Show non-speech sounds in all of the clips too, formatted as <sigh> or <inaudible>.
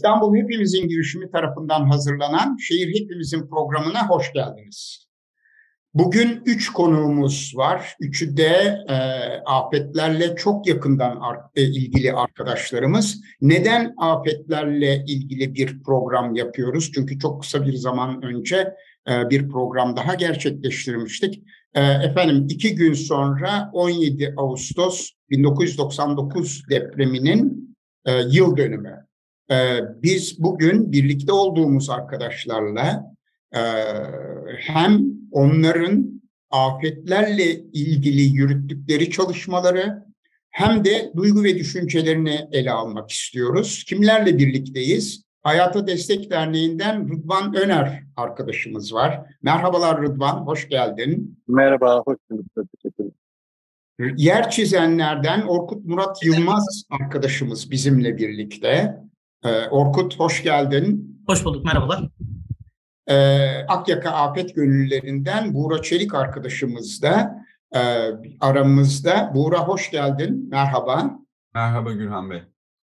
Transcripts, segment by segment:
İstanbul Hepimizin girişimi tarafından hazırlanan Şehir Hepimizin programına hoş geldiniz. Bugün üç konuğumuz var. Üçü de e, afetlerle çok yakından ar- e, ilgili arkadaşlarımız. Neden afetlerle ilgili bir program yapıyoruz? Çünkü çok kısa bir zaman önce e, bir program daha gerçekleştirmiştik. E, efendim iki gün sonra 17 Ağustos 1999 depreminin e, yıl dönümü. Ee, biz bugün birlikte olduğumuz arkadaşlarla e, hem onların afetlerle ilgili yürüttükleri çalışmaları hem de duygu ve düşüncelerini ele almak istiyoruz. Kimlerle birlikteyiz? Hayata Destek Derneği'nden Rıdvan Öner arkadaşımız var. Merhabalar Rıdvan, hoş geldin. Merhaba, hoş bulduk. Teşekkür ederim. Yer çizenlerden Orkut Murat Yılmaz arkadaşımız bizimle birlikte. Ee, Orkut hoş geldin. Hoş bulduk, merhabalar. Ee, Akyaka Afet Gönüllülerinden Buğra Çelik arkadaşımız da e, aramızda. Buğra hoş geldin, merhaba. Merhaba Gülhan Bey.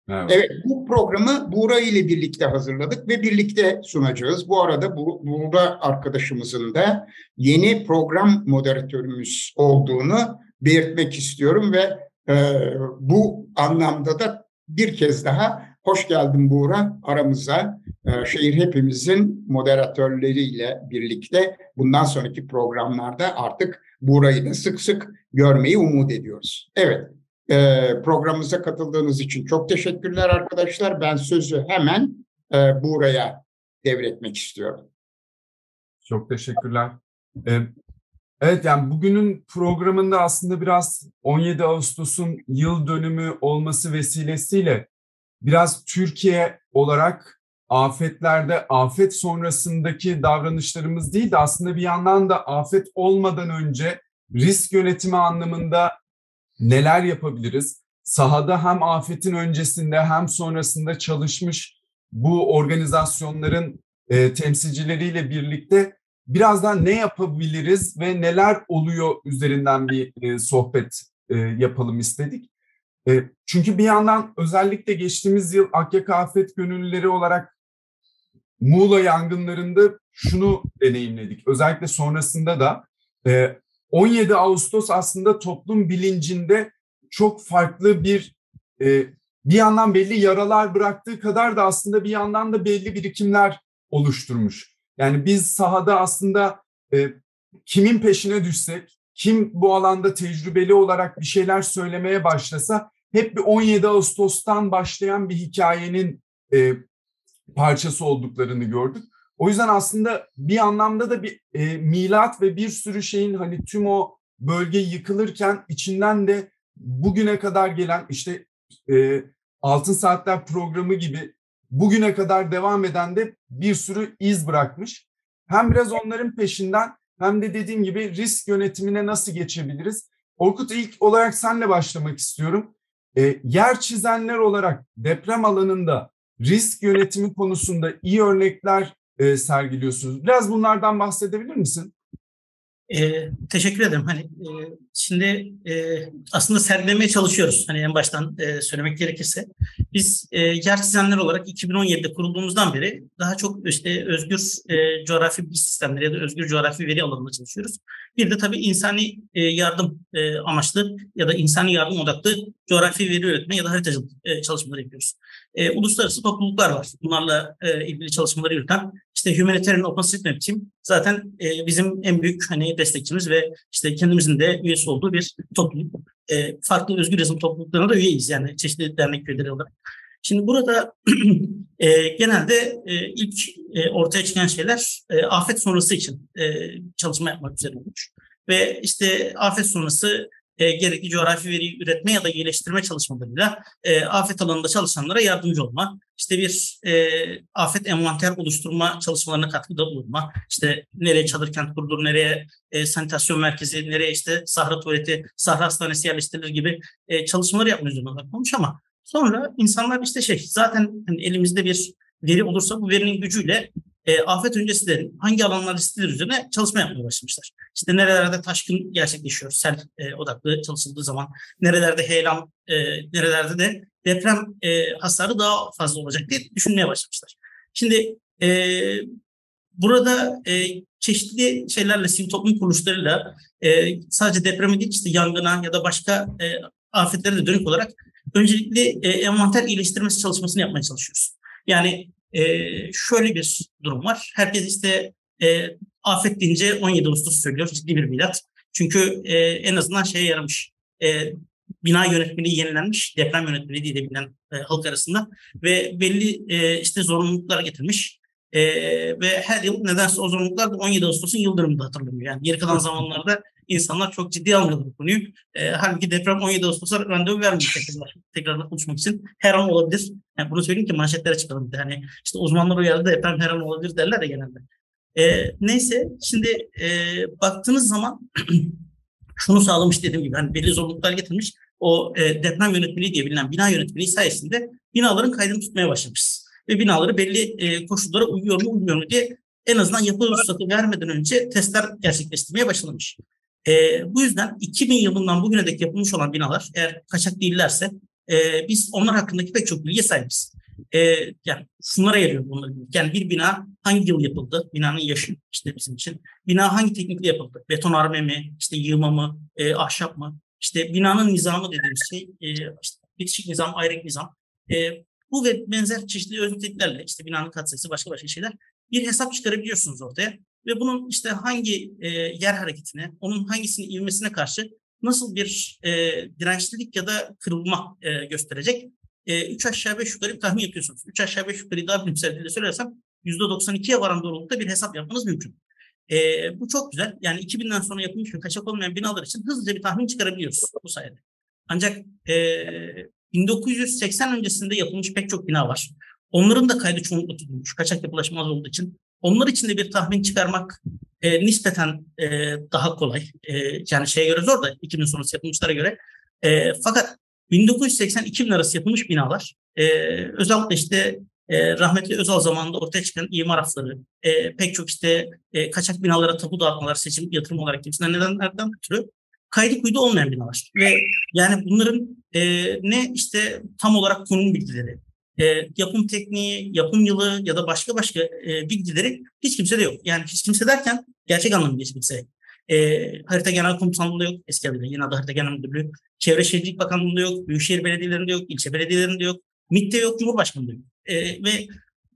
Merhaba. Evet, bu programı Buğra ile birlikte hazırladık ve birlikte sunacağız. Bu arada Bu Buğra arkadaşımızın da yeni program moderatörümüz olduğunu belirtmek istiyorum ve e, bu anlamda da bir kez daha Hoş geldin Buğra aramıza. Ee, şehir hepimizin moderatörleriyle birlikte bundan sonraki programlarda artık Buğra'yı da sık sık görmeyi umut ediyoruz. Evet, e, programımıza katıldığınız için çok teşekkürler arkadaşlar. Ben sözü hemen e, Buğra'ya devretmek istiyorum. Çok teşekkürler. Ee, evet yani bugünün programında aslında biraz 17 Ağustos'un yıl dönümü olması vesilesiyle biraz Türkiye olarak afetlerde afet sonrasındaki davranışlarımız değil de aslında bir yandan da afet olmadan önce risk yönetimi anlamında neler yapabiliriz? Sahada hem afetin öncesinde hem sonrasında çalışmış bu organizasyonların e, temsilcileriyle birlikte birazdan ne yapabiliriz ve neler oluyor üzerinden bir e, sohbet e, yapalım istedik. E, çünkü bir yandan özellikle geçtiğimiz yıl Akyaka Afet Gönüllüleri olarak Muğla yangınlarında şunu deneyimledik. Özellikle sonrasında da 17 e, Ağustos aslında toplum bilincinde çok farklı bir e, bir yandan belli yaralar bıraktığı kadar da aslında bir yandan da belli birikimler oluşturmuş. Yani biz sahada aslında kimin peşine düşsek, kim bu alanda tecrübeli olarak bir şeyler söylemeye başlasa hep bir 17 Ağustos'tan başlayan bir hikayenin e, parçası olduklarını gördük. O yüzden aslında bir anlamda da bir e, milat ve bir sürü şeyin hani tüm o bölge yıkılırken içinden de bugüne kadar gelen işte e, Altın Saatler programı gibi bugüne kadar devam eden de bir sürü iz bırakmış. Hem biraz onların peşinden hem de dediğim gibi risk yönetimine nasıl geçebiliriz? Orkut ilk olarak senle başlamak istiyorum. E, yer çizenler olarak deprem alanında risk yönetimi konusunda iyi örnekler e, sergiliyorsunuz. Biraz bunlardan bahsedebilir misin? E, teşekkür ederim. Hani e, şimdi e, aslında sergilemeye çalışıyoruz. Hani en baştan e, söylemek gerekirse biz e, yer çizenler olarak 2017'de kurulduğumuzdan beri daha çok işte özgür e, coğrafi bilgi sistemleri ya da özgür coğrafi veri alanında çalışıyoruz. Bir de tabii insani e, yardım e, amaçlı ya da insani yardım odaklı coğrafi veri üretme ya da haritacılık e, çalışmaları yapıyoruz. Uluslararası topluluklar var. Bunlarla ilgili çalışmaları yürüten işte Humanitarian OpenStreetMap Team zaten bizim en büyük hani destekçimiz ve işte kendimizin de üyesi olduğu bir topluluk. Farklı özgür yazım topluluklarına da üyeyiz yani çeşitli dernek üyeleri olarak. Şimdi burada <clears throat> e, genelde e, ilk e, ortaya çıkan şeyler e, afet sonrası için e, çalışma yapmak üzere olmuş. Ve işte afet sonrası e, gerekli coğrafi veri üretme ya da iyileştirme çalışmalarıyla e, afet alanında çalışanlara yardımcı olma, işte bir e, afet envanter oluşturma çalışmalarına katkıda bulunma, işte nereye çadır kent kurulur, nereye e, sanitasyon merkezi, nereye işte sahra tuvaleti, sahra hastanesi yerleştirilir gibi e, çalışmaları yapma üzerine odaklanmış ama sonra insanlar işte şey zaten hani elimizde bir veri olursa bu verinin gücüyle e, afet öncesi de hangi alanlar risklidir üzerine çalışma yapmaya başlamışlar. İşte nerelerde taşkın gerçekleşiyor, sel e, odaklı çalışıldığı zaman, nerelerde heyelan, e, nerelerde de deprem e, hasarı daha fazla olacak diye düşünmeye başlamışlar. Şimdi e, burada e, çeşitli şeylerle, sivil toplum kuruluşlarıyla e, sadece depreme değil işte yangına ya da başka e, afetlere de dönük olarak öncelikle e, envanter iyileştirmesi çalışmasını yapmaya çalışıyoruz. Yani e, şöyle bir durum var. Herkes işte e, afet deyince 17 Ağustos söylüyor. Ciddi bir milat. Çünkü e, en azından şeye yaramış. E, bina yönetmeliği yenilenmiş. Deprem yönetmeliği diye bilinen e, halk arasında. Ve belli e, işte zorunluluklar getirmiş. E, ve her yıl nedense o zorunluluklar da 17 Ağustos'un yıl dönümünde hatırlanıyor. Yani geri kalan zamanlarda insanlar çok ciddi almıyorlar bu konuyu. E, halbuki deprem 17 Ağustos'a randevu vermiyor tekrar, tekrar konuşmak için. Her an olabilir. Yani bunu söyleyeyim ki manşetlere çıkalım. Yani işte uzmanlar uyardı deprem her an olabilir derler ya genelde. E, neyse şimdi e, baktığınız zaman <clears throat> şunu sağlamış dediğim gibi hani belli zorunluluklar getirmiş. O e, deprem yönetmeliği diye bilinen bina yönetmeliği sayesinde binaların kaydını tutmaya başlamışız. Ve binaları belli e, koşullara uyuyor mu uymuyor mu diye en azından yapı ruhsatı vermeden önce testler gerçekleştirmeye başlanmış. E, bu yüzden 2000 yılından bugüne dek yapılmış olan binalar eğer kaçak değillerse e, biz onlar hakkındaki pek çok bilgiye sahibiz. E, yani şunlara yarıyor bunlar. Yani bir bina hangi yıl yapıldı? Binanın yaşı işte bizim için. Bina hangi teknikle yapıldı? Betonarme mi? İşte yığma mı? E, ahşap mı? İşte binanın nizamı dediğimiz şey e, işte bitişik nizam, ayrık nizam. E, bu ve benzer çeşitli özelliklerle işte binanın katsayısı başka başka şeyler bir hesap çıkarabiliyorsunuz ortaya ve bunun işte hangi e, yer hareketine, onun hangisinin ivmesine karşı nasıl bir e, dirençlilik ya da kırılma e, gösterecek? E, üç aşağı beş yukarı bir tahmin yapıyorsunuz. Üç aşağı beş yukarı daha bilimsel dille söylersem %92'ye varan doğrultuda bir hesap yapmanız mümkün. E, bu çok güzel. Yani 2000'den sonra yapılmış ve kaçak olmayan binalar için hızlıca bir tahmin çıkarabiliyoruz bu sayede. Ancak e, 1980 öncesinde yapılmış pek çok bina var. Onların da kaydı çoğunlukla tutulmuş. Kaçak yapılaşmaz olduğu için. Onlar için de bir tahmin çıkarmak e, nispeten e, daha kolay. E, yani şeye göre zor da 2000 sonrası yapılmışlara göre. E, fakat 1980-2000 arası yapılmış binalar e, özellikle işte e, rahmetli Özal zamanında ortaya çıkan imar afları, e, pek çok işte e, kaçak binalara tapu dağıtmalar, seçim, yatırım olarak gibisinden nedenlerden ötürü kaydı kuydu olmayan binalar. Ve yani bunların e, ne işte tam olarak konum bilgileri, e, yapım tekniği, yapım yılı ya da başka başka e, bilgileri hiç kimse de yok. Yani hiç kimse derken gerçek anlamda hiç kimse. E, harita Genel Komutanlığı'nda yok eski adıyla yine adı Harita Genel Müdürlüğü. Çevre Şehircilik Bakanlığı'nda yok, Büyükşehir Belediyelerinde yok, ilçe belediyelerinde yok, MİT'te yok, Cumhurbaşkanı'nda yok. E, ve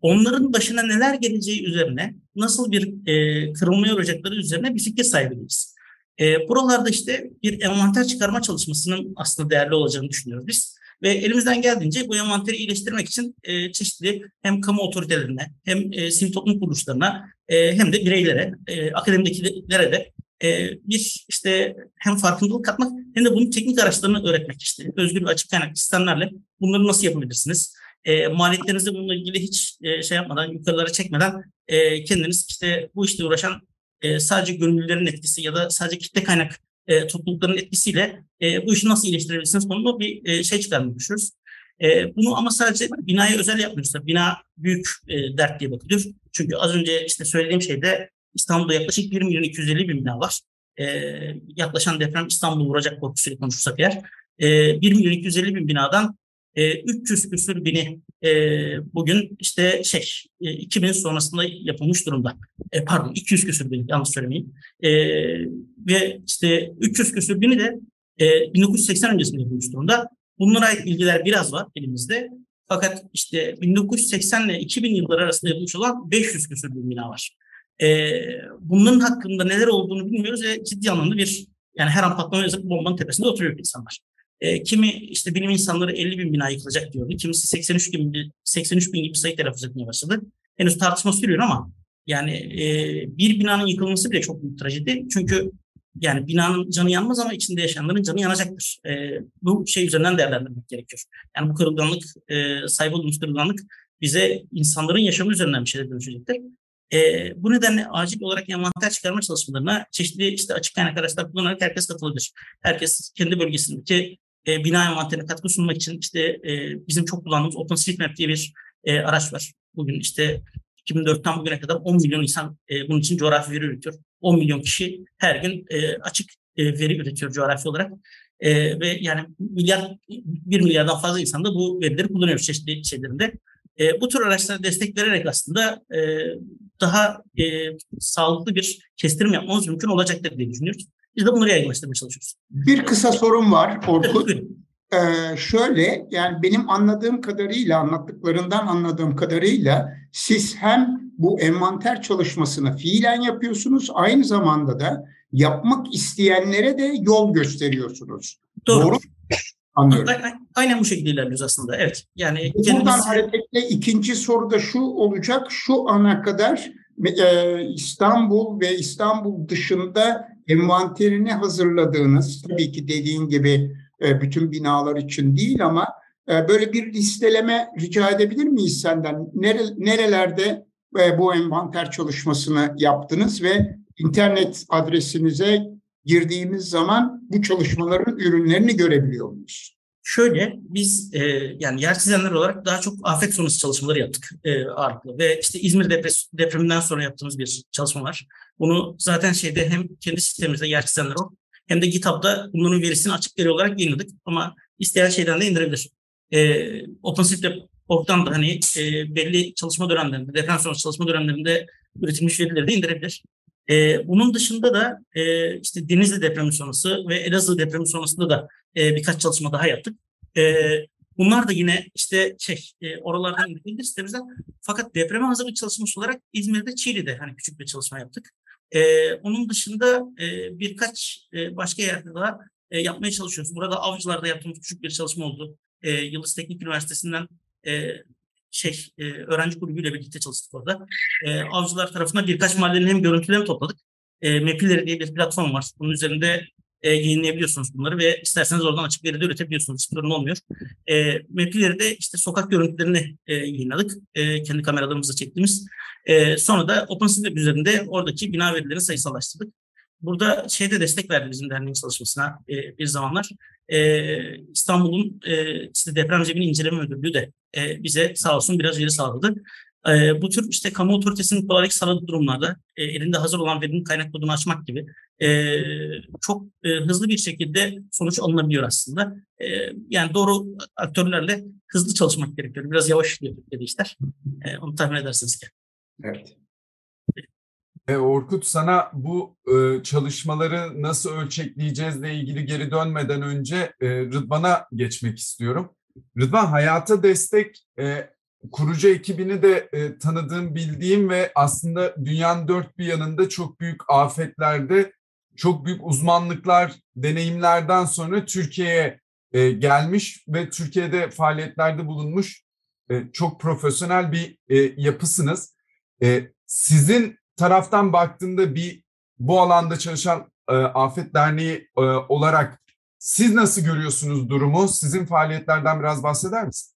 onların başına neler geleceği üzerine, nasıl bir e, kırılmaya uğrayacakları üzerine bir fikir sahibi değiliz. E, buralarda işte bir envanter çıkarma çalışmasının aslında değerli olacağını düşünüyoruz biz. Ve elimizden geldiğince bu envanteri iyileştirmek için e, çeşitli hem kamu otoritelerine hem e, sivil toplum kuruluşlarına e, hem de bireylere, e, akademidekilere de e, bir işte hem farkındalık katmak hem de bunun teknik araçlarını öğretmek işte. Özgür ve açık kaynak sistemlerle bunları nasıl yapabilirsiniz? E, maliyetlerinizi bununla ilgili hiç e, şey yapmadan, yukarılara çekmeden e, kendiniz işte bu işte uğraşan e, sadece gönüllülerin etkisi ya da sadece kitle kaynak e, toplulukların etkisiyle e, bu işi nasıl iyileştirebilirsiniz konulu bir e, şey çıkarmayı düşünüyoruz. E, bunu ama sadece binaya özel yapmıyoruz. Bina büyük e, dert diye bakılıyor. Çünkü az önce işte söylediğim şeyde İstanbul'da yaklaşık 1 milyon 250 bin bina var. E, yaklaşan deprem İstanbul'u vuracak korkusuyla konuşursak eğer. E, 1 milyon 250 bin binadan e, 300 küsür bini e, bugün işte şey e, 2000 sonrasında yapılmış durumda. E, pardon 200 küsür bini yanlış söylemeyeyim. E, ve işte 300 küsür bini de e, 1980 öncesinde yapılmış durumda. Bunlara ait bilgiler biraz var elimizde. Fakat işte 1980 ile 2000 yılları arasında yapılmış olan 500 küsür bin bina var. E, bunların hakkında neler olduğunu bilmiyoruz ve ciddi anlamda bir yani her an patlama yazıp bombanın tepesinde oturuyor insanlar. E, kimi işte bilim insanları 50 bin bina yıkılacak diyordu. Kimisi 83 bin, 83 bin gibi sayı telaffuz etmeye başladı. Henüz tartışma sürüyor ama yani e, bir binanın yıkılması bile çok büyük trajedi. Çünkü yani binanın canı yanmaz ama içinde yaşayanların canı yanacaktır. E, bu şey üzerinden değerlendirmek gerekiyor. Yani bu kırılganlık, e, sahip olduğumuz kırılganlık bize insanların yaşamı üzerinden bir şeyler dönüşecektir. E, bu nedenle acil olarak envanter çıkarma çalışmalarına çeşitli işte açık kaynak araçlar kullanarak herkes katılabilir. Herkes kendi bölgesindeki e, bina envanterine katkı sunmak için işte e, bizim çok kullandığımız OpenStreetMap diye bir e, araç var. Bugün işte 2004'ten bugüne kadar 10 milyon insan e, bunun için coğrafi veri üretiyor. 10 milyon kişi her gün e, açık e, veri üretiyor coğrafi olarak. E, ve yani milyar, bir milyardan fazla insan da bu verileri kullanıyor çeşitli şeylerinde. E, bu tür araçlara destek vererek aslında e, daha e, sağlıklı bir kestirim yapmamız mümkün olacaktır diye düşünüyoruz. Biz de bunları yaygınlaştırmaya çalışıyoruz. Bir kısa sorum var Orkut. Ee, şöyle yani benim anladığım kadarıyla anlattıklarından anladığım kadarıyla siz hem bu envanter çalışmasını fiilen yapıyorsunuz aynı zamanda da yapmak isteyenlere de yol gösteriyorsunuz. Doğru. Doğru. Anlıyorum. Aynen bu şekilde ilerliyoruz aslında. Evet. Yani Buradan kendimiz... hareketle ikinci soru da şu olacak. Şu ana kadar e, İstanbul ve İstanbul dışında envanterini hazırladığınız tabii ki dediğin gibi e, bütün binalar için değil ama e, böyle bir listeleme rica edebilir miyiz senden? Nerelerde e, bu envanter çalışmasını yaptınız ve internet adresinize girdiğimiz zaman bu çalışmaların ürünlerini görebiliyor muyuz? Şöyle biz e, yani yer çizenler olarak daha çok afet sonrası çalışmaları yaptık e, ağırlıklı ve işte İzmir depres, depreminden sonra yaptığımız bir çalışma var. Bunu zaten şeyde hem kendi sistemimizde yer çizenler o hem de GitHub'da bunların verisini açık veri olarak yayınladık ama isteyen şeyden de indirebilir. E, OpenStreetMap.org'dan da hani e, belli çalışma dönemlerinde, deprem sonrası çalışma dönemlerinde üretilmiş verileri de indirebilir. E, bunun dışında da e, işte Denizli depremi sonrası ve Elazığ depremi sonrasında da e, birkaç çalışma daha yaptık. E, bunlar da yine işte şey e, oralardan indirildi sitemizden. Fakat depreme hazırlık çalışması olarak İzmir'de Çiğli'de hani küçük bir çalışma yaptık. E, onun dışında e, birkaç e, başka yerde daha e, yapmaya çalışıyoruz. Burada Avcılar'da yaptığımız küçük bir çalışma oldu. E, Yıldız Teknik Üniversitesi'nden e, şey e, öğrenci grubuyla birlikte çalıştık orada. E, avcılar tarafından birkaç mahallenin hem görüntülerini topladık. E, Mepileri diye bir platform var. Bunun üzerinde e, yayınlayabiliyorsunuz bunları ve isterseniz oradan açık veride üretebiliyorsunuz. Hiç sorun olmuyor. E, Mepileri işte sokak görüntülerini e, yayınladık. E, kendi kameralarımızla çektiğimiz. E, sonra da OpenStreetMap üzerinde oradaki bina verilerini sayısallaştırdık. Burada şeyde destek verdi bizim derneğin çalışmasına e, bir zamanlar. E, İstanbul'un e, işte deprem zemini inceleme müdürlüğü de e, bize sağ olsun biraz veri sağladı. E, bu tür işte kamu otoritesinin kolaylık sağladığı durumlarda e, elinde hazır olan verinin kaynak kodunu açmak gibi e, çok e, hızlı bir şekilde sonuç alınabiliyor aslında. E, yani doğru aktörlerle hızlı çalışmak gerekiyor. Biraz yavaş işliyor dedi işler. E, onu tahmin edersiniz ki. Evet. E, Orkut sana bu e, çalışmaları nasıl ölçekleyeceğizle ilgili geri dönmeden önce e, Rıdvan'a geçmek istiyorum. Rıdvan hayata destek e, kurucu ekibini de e, tanıdığım, bildiğim ve aslında dünyanın dört bir yanında çok büyük afetlerde çok büyük uzmanlıklar, deneyimlerden sonra Türkiye'ye e, gelmiş ve Türkiye'de faaliyetlerde bulunmuş e, çok profesyonel bir e, yapısınız. E, sizin taraftan baktığında bir bu alanda çalışan e, Afet Derneği e, olarak siz nasıl görüyorsunuz durumu? Sizin faaliyetlerden biraz bahseder misin?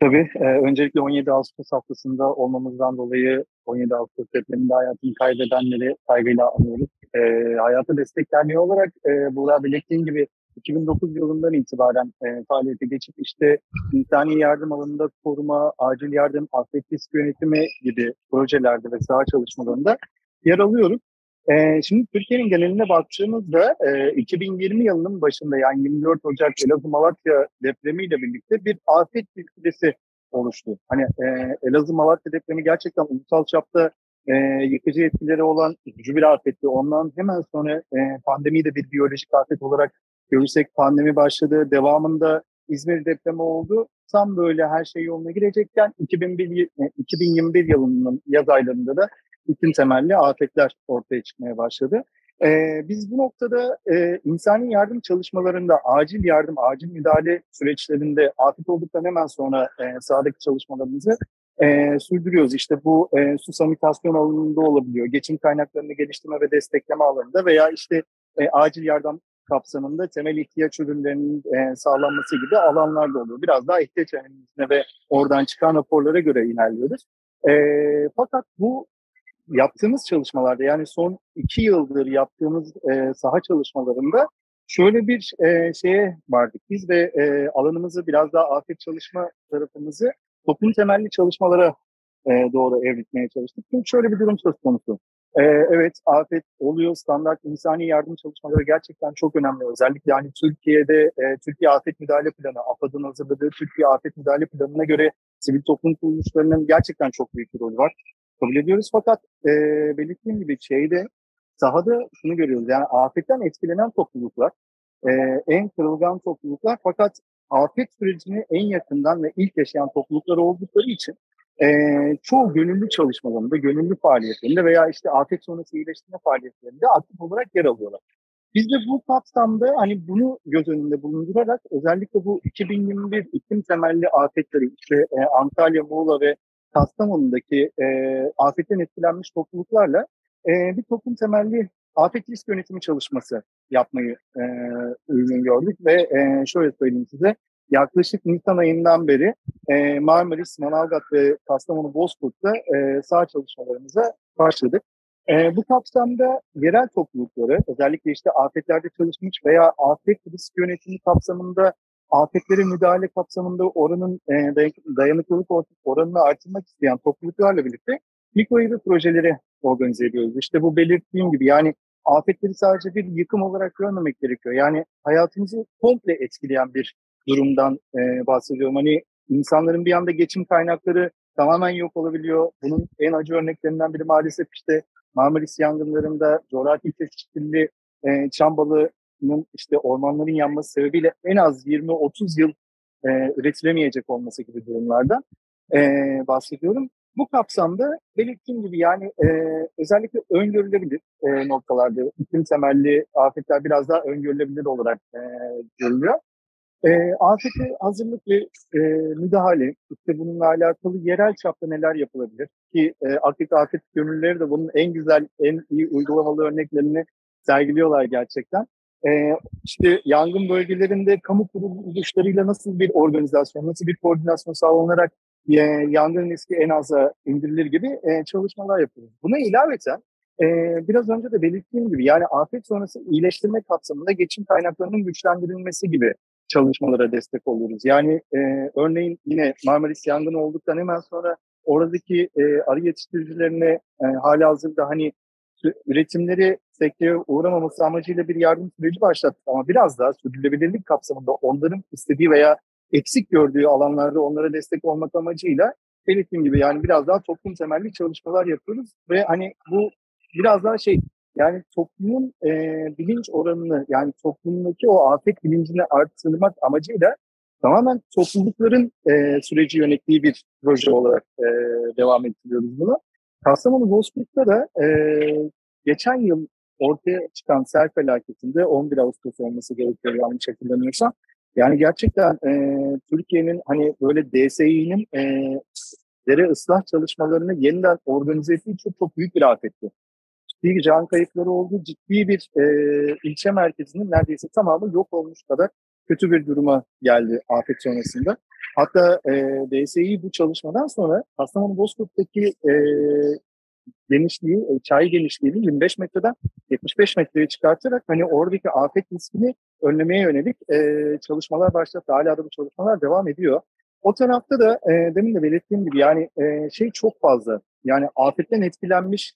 Tabii. E, öncelikle 17 Ağustos haftasında olmamızdan dolayı 17 Ağustos depreminde hayatını kaybedenleri saygıyla anıyoruz. E, Hayata Destek Derneği olarak e, burada belirttiğim gibi 2009 yılından itibaren e, faaliyete geçip işte insani yardım alanında koruma, acil yardım, afet risk yönetimi gibi projelerde ve saha çalışmalarında yer alıyoruz. E, şimdi Türkiye'nin geneline baktığımızda e, 2020 yılının başında yani 24 Ocak Elazığ Malatya depremiyle birlikte bir afet silsilesi oluştu. Hani e, Elazığ Malatya depremi gerçekten ulusal çapta e, yıkıcı etkileri olan üzücü bir afetti. Ondan hemen sonra e, pandemiyi de bir biyolojik afet olarak görürsek pandemi başladı. Devamında İzmir depremi oldu. Tam böyle her şey yoluna girecekken 2001, 2021 e, yılının yaz aylarında da bütün temelli afetler ortaya çıkmaya başladı. Ee, biz bu noktada e, insani yardım çalışmalarında, acil yardım, acil müdahale süreçlerinde afet olduktan hemen sonra e, sahadaki çalışmalarımızı e, sürdürüyoruz. İşte bu e, su sanitasyon alanında olabiliyor, geçim kaynaklarını geliştirme ve destekleme alanında veya işte e, acil yardım kapsamında temel ihtiyaç ürünlerinin e, sağlanması gibi alanlar da oluyor. Biraz daha ihtiyaç analizine ve oradan çıkan raporlara göre ilerliyoruz. E, fakat bu yaptığımız çalışmalarda yani son iki yıldır yaptığımız e, saha çalışmalarında şöyle bir e, şeye vardık. Biz de e, alanımızı biraz daha afet çalışma tarafımızı toplum temelli çalışmalara e, doğru evritmeye çalıştık. Çünkü şöyle bir durum söz konusu. Ee, evet afet oluyor. Standart insani yardım çalışmaları gerçekten çok önemli. Özellikle yani Türkiye'de e, Türkiye Afet Müdahale Planı, AFAD'ın hazırladığı Türkiye Afet Müdahale Planı'na göre sivil toplum kuruluşlarının gerçekten çok büyük bir rolü var. Kabul ediyoruz fakat e, belirttiğim gibi şeyde sahada şunu görüyoruz. Yani afetten etkilenen topluluklar e, en kırılgan topluluklar fakat afet sürecini en yakından ve ilk yaşayan topluluklar oldukları için e, çoğu gönüllü çalışmalarında, gönüllü faaliyetlerinde veya işte afet sonrası iyileştirme faaliyetlerinde aktif olarak yer alıyorlar. Biz de bu kapsamda hani bunu göz önünde bulundurarak özellikle bu 2021 iklim temelli afetleri işte e, Antalya, Muğla ve Kastamonu'daki e, afetten etkilenmiş topluluklarla e, bir toplum temelli afet risk yönetimi çalışması yapmayı e, uygun gördük ve e, şöyle söyleyeyim size yaklaşık Nisan ayından beri e, Marmaris, Manavgat ve Kastamonu Bozkurt'ta e, sağ çalışmalarımıza başladık. E, bu kapsamda yerel toplulukları özellikle işte afetlerde çalışmış veya afet risk yönetimi kapsamında afetlere müdahale kapsamında oranın e, dayanıklılık oranını artırmak isteyen topluluklarla birlikte mikro projeleri organize ediyoruz. İşte bu belirttiğim gibi yani afetleri sadece bir yıkım olarak görmemek gerekiyor. Yani hayatımızı komple etkileyen bir durumdan e, bahsediyorum. Hani insanların bir anda geçim kaynakları tamamen yok olabiliyor. Bunun en acı örneklerinden biri maalesef işte Marmaris yangınlarında coğrafi çeşitliliği e, çam balığının işte ormanların yanması sebebiyle en az 20-30 yıl e, üretilemeyecek olması gibi durumlarda e, bahsediyorum. Bu kapsamda belirttiğim gibi yani e, özellikle öngörülebilir e, noktalarda iklim temelli afetler biraz daha öngörülebilir olarak e, görülüyor. E, afete hazırlık ve e, müdahale, işte bununla alakalı yerel çapta neler yapılabilir? Ki e, aktif afet gönüllüleri de bunun en güzel, en iyi uygulamalı örneklerini sergiliyorlar gerçekten. E, işte yangın bölgelerinde kamu kuruluşlarıyla nasıl bir organizasyon, nasıl bir koordinasyon sağlanarak e, yangın riski en aza indirilir gibi e, çalışmalar yapıyoruz. Buna ilaveten e, biraz önce de belirttiğim gibi yani afet sonrası iyileştirme kapsamında geçim kaynaklarının güçlendirilmesi gibi çalışmalara destek oluyoruz. Yani e, örneğin yine Marmaris yangını olduktan hemen sonra oradaki e, arı yetiştiricilerine e, hali hazırda hani üretimleri sekteye uğramaması amacıyla bir yardım süreci başlattık ama biraz daha sürdürülebilirlik kapsamında onların istediği veya eksik gördüğü alanlarda onlara destek olmak amacıyla belirttiğim gibi yani biraz daha toplum temelli çalışmalar yapıyoruz ve hani bu biraz daha şey yani toplumun e, bilinç oranını yani toplumdaki o afet bilincini arttırmak amacıyla tamamen toplulukların e, süreci yönettiği bir proje olarak e, devam ettiriyoruz bunu. Kastamonu Bozkurt'ta da e, geçen yıl ortaya çıkan sel felaketinde 11 Ağustos olması gerekiyor yanlış hatırlamıyorsam. Yani gerçekten e, Türkiye'nin hani böyle DSİ'nin e, dere ıslah çalışmalarını yeniden organize ettiği çok çok büyük bir afetti ciddi can kayıpları oldu. Ciddi bir e, ilçe merkezinin neredeyse tamamı yok olmuş kadar kötü bir duruma geldi afet sonrasında. Hatta e, DSİ bu çalışmadan sonra Kastamonu Bozkurt'taki e, genişliği, e, çay genişliğini 25 metreden 75 metreye çıkartarak hani oradaki afet riskini önlemeye yönelik e, çalışmalar başlattı. Hala da bu çalışmalar devam ediyor. O tarafta da e, demin de belirttiğim gibi yani e, şey çok fazla. Yani afetten etkilenmiş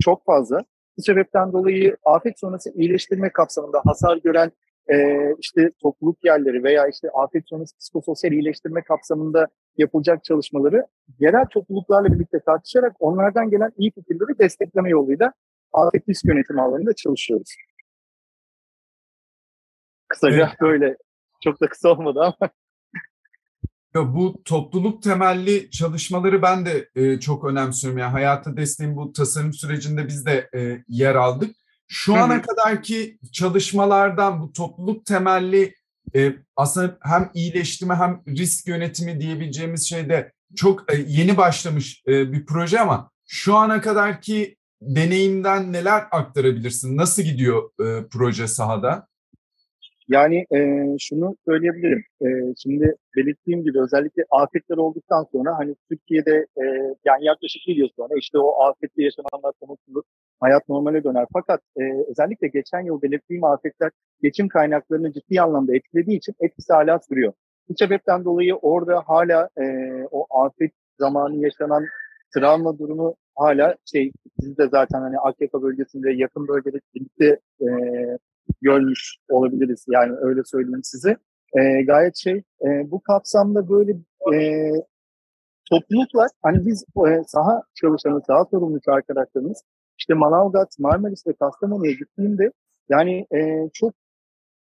çok fazla. Bu sebepten dolayı afet sonrası iyileştirme kapsamında hasar gören e, işte topluluk yerleri veya işte afet sonrası psikososyal iyileştirme kapsamında yapılacak çalışmaları yerel topluluklarla birlikte tartışarak onlardan gelen iyi fikirleri destekleme yoluyla afet risk yönetimi alanında çalışıyoruz. Kısaca evet. böyle. Çok da kısa olmadı ama. Ya bu topluluk temelli çalışmaları ben de e, çok önemsiyorum. Yani hayata desteğin bu tasarım sürecinde biz de e, yer aldık. Şu ana kadarki çalışmalardan bu topluluk temelli e, aslında hem iyileştirme hem risk yönetimi diyebileceğimiz şeyde çok e, yeni başlamış e, bir proje ama şu ana kadarki deneyimden neler aktarabilirsin? Nasıl gidiyor e, proje sahada? Yani e, şunu söyleyebilirim. E, şimdi belirttiğim gibi özellikle afetler olduktan sonra hani Türkiye'de e, yani yaklaşık bir yıl sonra işte o afette yaşananlar konusunda hayat normale döner. Fakat e, özellikle geçen yıl belirttiğim afetler geçim kaynaklarını ciddi anlamda etkilediği için etkisi hala sürüyor. Bu sebepten dolayı orada hala e, o afet zamanı yaşanan travma durumu hala şey siz de zaten hani Akyaka bölgesinde yakın bölgede birlikte e, görmüş olabiliriz. Yani öyle söyleyeyim size. E, gayet şey e, bu kapsamda böyle e, topluluklar hani biz e, saha çalışanı, saha sorumlusu arkadaşlarımız işte Manavgat, Marmaris ve Kastamonu'ya gittiğimde yani e, çok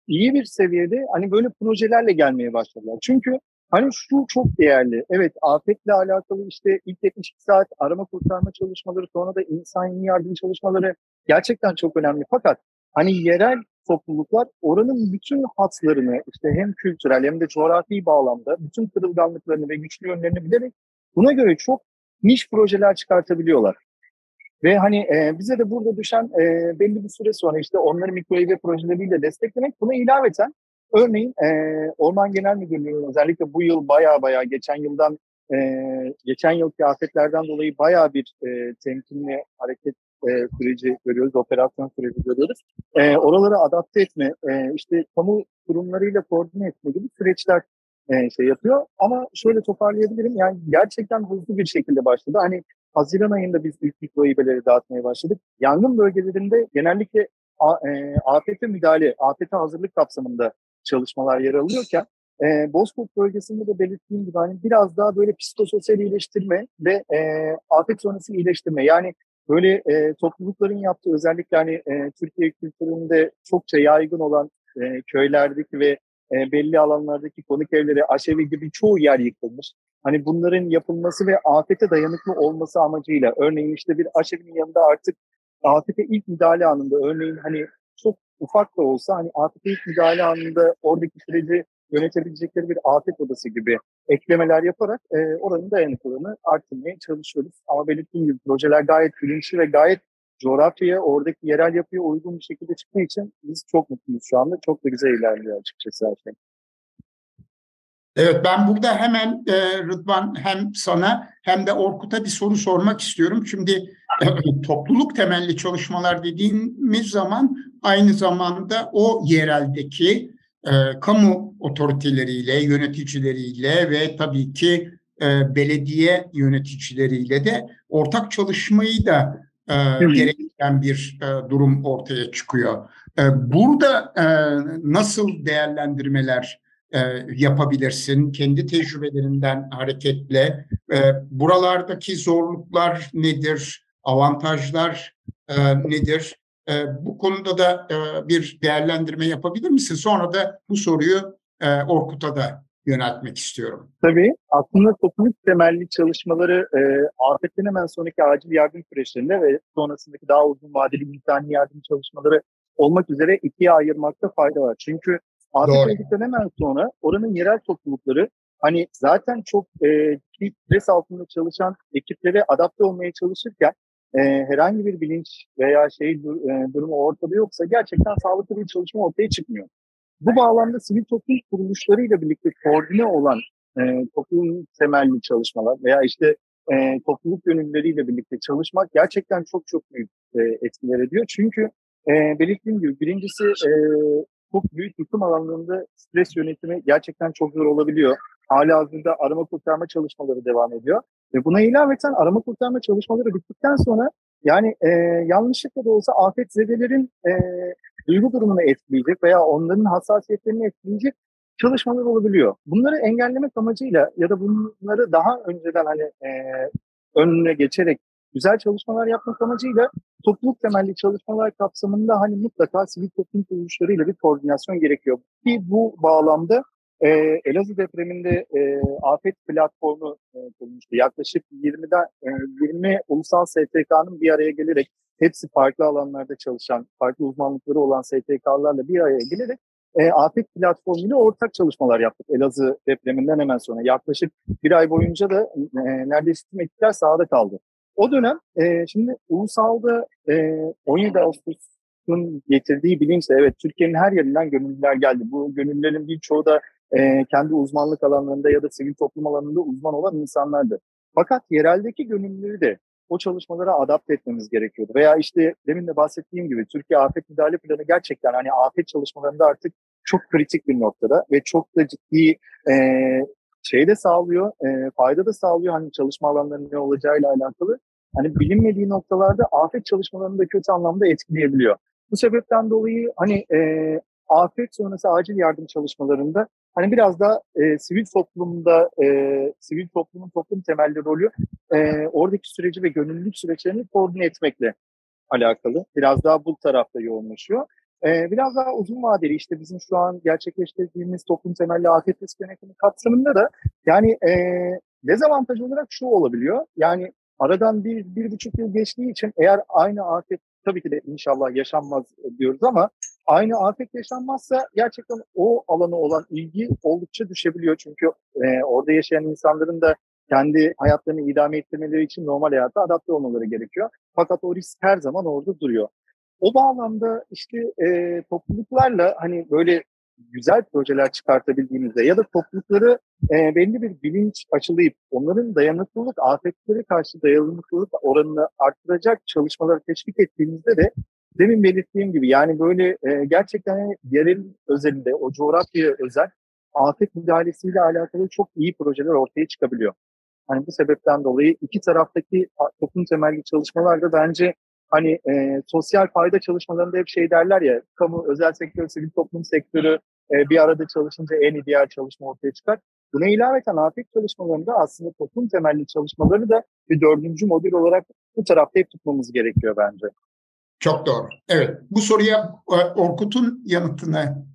iyi bir seviyede hani böyle projelerle gelmeye başladılar. Çünkü hani şu çok değerli. Evet afetle alakalı işte ilk 72 saat arama kurtarma çalışmaları sonra da insani yardım çalışmaları gerçekten çok önemli. Fakat hani yerel topluluklar oranın bütün hatlarını işte hem kültürel hem de coğrafi bağlamda bütün kırılganlıklarını ve güçlü yönlerini bilerek buna göre çok niş projeler çıkartabiliyorlar. Ve hani e, bize de burada düşen e, belli bir süre sonra işte onları mikro ev projeleriyle desteklemek buna ilaveten örneğin e, Orman Genel Müdürlüğü'nün özellikle bu yıl baya baya geçen yıldan e, geçen yılki afetlerden dolayı baya bir e, temkinli hareket e, süreci görüyoruz, operasyon süreci görüyoruz. E, oraları adapte etme, e, işte kamu kurumlarıyla koordine etme gibi süreçler e, şey yapıyor. Ama şöyle toparlayabilirim, yani gerçekten hızlı bir şekilde başladı. Hani Haziran ayında biz ilk mikro hibeleri dağıtmaya başladık. Yangın bölgelerinde genellikle a, e, afete müdahale, afete hazırlık kapsamında çalışmalar yer alıyorken e, Bozkurt bölgesinde de belirttiğim gibi hani biraz daha böyle psikososyal iyileştirme ve e, afet sonrası iyileştirme. Yani böyle e, toplulukların yaptığı özellikle hani e, Türkiye kültüründe çokça yaygın olan e, köylerdeki ve e, belli alanlardaki konuk evleri, aşevi gibi çoğu yer yıkılmış. Hani bunların yapılması ve afete dayanıklı olması amacıyla örneğin işte bir aşevinin yanında artık afete ilk müdahale anında örneğin hani çok ufak da olsa hani afete ilk müdahale anında oradaki süreci yönetebilecekleri bir afet odası gibi eklemeler yaparak e, oranın dayanıklılığını arttırmaya çalışıyoruz. Ama belirttiğim gibi projeler gayet bilinçli ve gayet coğrafyaya, oradaki yerel yapıya uygun bir şekilde çıktığı için biz çok mutluyuz şu anda. Çok da güzel ilerliyor açıkçası her şey. Evet ben burada hemen e, Rıdvan hem sana hem de Orkut'a bir soru sormak istiyorum. Şimdi e, topluluk temelli çalışmalar dediğimiz zaman aynı zamanda o yereldeki e, kamu otoriteleriyle, yöneticileriyle ve tabii ki e, belediye yöneticileriyle de ortak çalışmayı da e, gerektiren bir e, durum ortaya çıkıyor. E, burada e, nasıl değerlendirmeler e, yapabilirsin? Kendi tecrübelerinden hareketle e, buralardaki zorluklar nedir? Avantajlar e, nedir? E, bu konuda da e, bir değerlendirme yapabilir misin? Sonra da bu soruyu e, Orkut'a da yöneltmek istiyorum. Tabii. Aslında topluluk temelli çalışmaları e, afetten hemen sonraki acil yardım süreçlerinde ve sonrasındaki daha uzun vadeli insani yardım çalışmaları olmak üzere ikiye ayırmakta fayda var. Çünkü afetten hemen sonra oranın yerel toplulukları hani zaten çok e, stres altında çalışan ekiplere adapte olmaya çalışırken e, herhangi bir bilinç veya şey e, durumu ortada yoksa gerçekten sağlıklı bir çalışma ortaya çıkmıyor. Bu bağlamda sivil toplum kuruluşlarıyla birlikte koordine olan e, toplum temelli çalışmalar veya işte e, topluluk gönüllüleriyle birlikte çalışmak gerçekten çok çok büyük e, etkiler ediyor. Çünkü e, belirttiğim gibi birincisi e, çok büyük yıkım alanlarında stres yönetimi gerçekten çok zor olabiliyor. Hala hazırda arama kurtarma çalışmaları devam ediyor. Ve buna ilaveten arama kurtarma çalışmaları bittikten sonra yani e, yanlışlıkla da olsa afet zedelerin e, duygu durumunu etkileyecek veya onların hassasiyetlerini etkileyecek çalışmalar olabiliyor. Bunları engellemek amacıyla ya da bunları daha önceden hani e, önüne geçerek güzel çalışmalar yapmak amacıyla topluluk temelli çalışmalar kapsamında hani mutlaka sivil toplum kuruluşlarıyla bir koordinasyon gerekiyor. Ki bu bağlamda e, Elazığ depreminde e, afet platformu e, kurulmuştu. Yaklaşık 20'den e, 20 ulusal STK'nın bir araya gelerek hepsi farklı alanlarda çalışan, farklı uzmanlıkları olan STK'larla bir araya gelerek e, afet platformuyla ortak çalışmalar yaptık Elazığ depreminden hemen sonra. Yaklaşık bir ay boyunca da e, neredeyse tüm ekipler sahada kaldı. O dönem e, şimdi ulusalda e, 17 Ağustos'un getirdiği bilinçle evet Türkiye'nin her yerinden gönüllüler geldi. Bu gönüllülerin birçoğu da e, kendi uzmanlık alanlarında ya da sivil toplum alanında uzman olan insanlardı. Fakat yereldeki gönüllüleri de o çalışmalara adapte etmemiz gerekiyordu. Veya işte demin de bahsettiğim gibi Türkiye Afet Müdahale Planı gerçekten hani afet çalışmalarında artık çok kritik bir noktada ve çok da ciddi e, şey de sağlıyor, e, fayda da sağlıyor hani çalışma alanlarının ne olacağıyla alakalı. hani bilinmediği noktalarda afet çalışmalarını da kötü anlamda etkileyebiliyor. Bu sebepten dolayı hani e, afet sonrası acil yardım çalışmalarında hani biraz da e, sivil toplumda e, sivil toplumun toplum temelli rolü e, oradaki süreci ve gönüllülük süreçlerini koordine etmekle alakalı. Biraz daha bu tarafta yoğunlaşıyor. Ee, biraz daha uzun vadeli işte bizim şu an gerçekleştirdiğimiz toplum temelli afet risk yönetimi kapsamında da yani e, dezavantaj olarak şu olabiliyor. Yani aradan bir, bir buçuk yıl geçtiği için eğer aynı afet tabii ki de inşallah yaşanmaz diyoruz ama aynı afet yaşanmazsa gerçekten o alana olan ilgi oldukça düşebiliyor. Çünkü e, orada yaşayan insanların da kendi hayatlarını idame ettirmeleri için normal hayata adapte olmaları gerekiyor. Fakat o risk her zaman orada duruyor. O bağlamda işte e, topluluklarla hani böyle güzel projeler çıkartabildiğimizde ya da toplulukları e, belli bir bilinç açılayıp onların dayanıklılık, afetlere karşı dayanıklılık oranını arttıracak çalışmaları teşvik ettiğimizde de demin belirttiğim gibi yani böyle e, gerçekten yerel özelinde o coğrafyaya özel afet müdahalesiyle alakalı çok iyi projeler ortaya çıkabiliyor. Hani bu sebepten dolayı iki taraftaki toplum temelli çalışmalar da bence hani e, sosyal fayda çalışmalarında hep şey derler ya kamu, özel sektör, sivil toplum sektörü e, bir arada çalışınca en ideal çalışma ortaya çıkar. Buna ilaveten afet çalışmalarında aslında toplum temelli çalışmaları da bir dördüncü modül olarak bu tarafta hep tutmamız gerekiyor bence. Çok doğru. Evet. Bu soruya e, Orkut'un yanıtını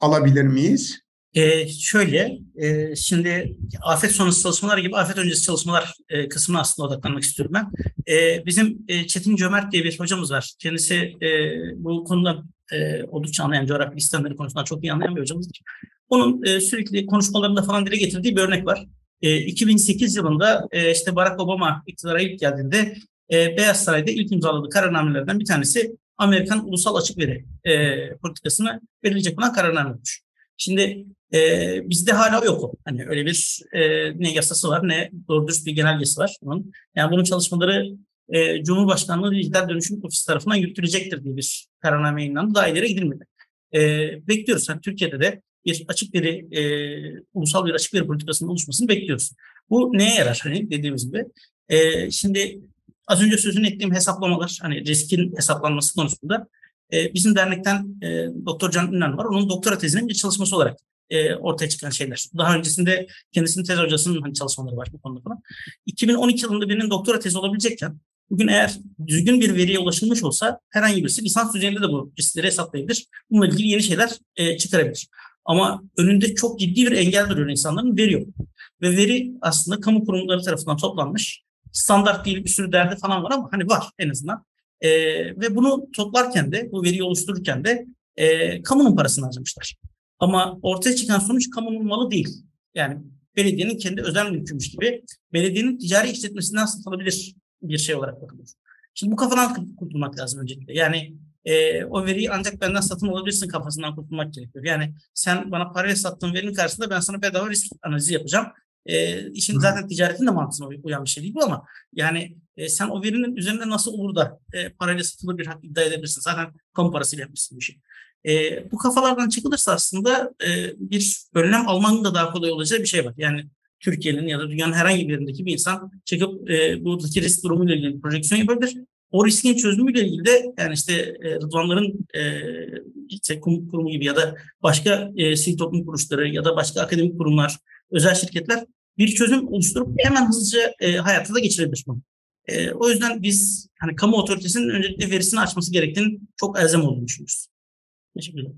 alabilir miyiz? Ee, şöyle, e, şimdi afet sonrası çalışmalar gibi afet öncesi çalışmalar e, kısmına aslında odaklanmak istiyorum ben. E, bizim e, Çetin Cömert diye bir hocamız var. Kendisi e, bu konuda e, oldukça anlayan, coğrafi sistemleri konusunda çok iyi anlayan bir hocamızdır. Onun e, sürekli konuşmalarında falan dile getirdiği bir örnek var. E, 2008 yılında e, işte Barack Obama iktidara ilk geldiğinde e, Beyaz Saray'da ilk imzaladığı kararnamelerden bir tanesi Amerikan ulusal açık veri e, politikasını verilecek olan kararname olmuş. Şimdi e, bizde hala yok o. Hani öyle bir e, ne yasası var ne doğru dürüst bir genelgesi var bunun. Yani bunun çalışmaları e, Cumhurbaşkanlığı Dijital Dönüşüm Ofisi tarafından yürütülecektir diye bir kararname yayınlandı. Daha ileri gidilmedi. E, bekliyoruz. Yani Türkiye'de de bir açık veri, e, ulusal bir açık veri politikasının oluşmasını bekliyoruz. Bu neye yarar? Hani dediğimiz gibi. E, şimdi az önce sözünü ettiğim hesaplamalar, hani riskin hesaplanması konusunda e, bizim dernekten e, Doktor Can Ünlen var. Onun doktora tezinin bir çalışması olarak e, ortaya çıkan şeyler. Daha öncesinde kendisinin tez hocasının hani çalışmaları var bu konuda falan. 2012 yılında birinin doktora tezi olabilecekken bugün eğer düzgün bir veriye ulaşılmış olsa herhangi birisi lisans düzeyinde de bu riskleri hesaplayabilir. Bununla ilgili yeni şeyler e, çıkarabilir. Ama önünde çok ciddi bir engel duruyor insanların veri yok. Ve veri aslında kamu kurumları tarafından toplanmış. Standart değil bir sürü derdi falan var ama hani var en azından. E, ve bunu toplarken de, bu veriyi oluştururken de e, kamunun parasını harcamışlar. Ama ortaya çıkan sonuç kamunun malı değil. Yani belediyenin kendi özel mülkümüş gibi belediyenin ticari işletmesinden satılabilir bir şey olarak bakılıyor. Şimdi bu kafadan kurtulmak lazım öncelikle. Yani e, o veriyi ancak benden satın alabilirsin kafasından kurtulmak gerekiyor. Yani sen bana parayla sattığın verinin karşısında ben sana bedava risk analizi yapacağım. E, işin zaten ticaretin de mantığına uyan bir şey değil bu ama yani e, sen o verinin üzerinde nasıl olur da e, parayla satılır bir hak iddia edebilirsin. Zaten kamu parasıyla yapmışsın bir şey. E, bu kafalardan çıkılırsa aslında e, bir önlem almanın da daha kolay olacağı bir şey var. Yani Türkiye'nin ya da dünyanın herhangi bir yerindeki bir insan çıkıp e, buradaki risk durumuyla ilgili projeksiyon yapabilir. O riskin çözümüyle ilgili de yani işte e, Rıdvanların e, işte kurumu gibi ya da başka e, sivil toplum kuruluşları ya da başka akademik kurumlar, özel şirketler bir çözüm oluşturup hemen hızlıca e, hayata da geçirebilir bunu. E, o yüzden biz hani kamu otoritesinin öncelikle verisini açması gerektiğini çok elzem olduğunu düşünüyoruz. Teşekkürler.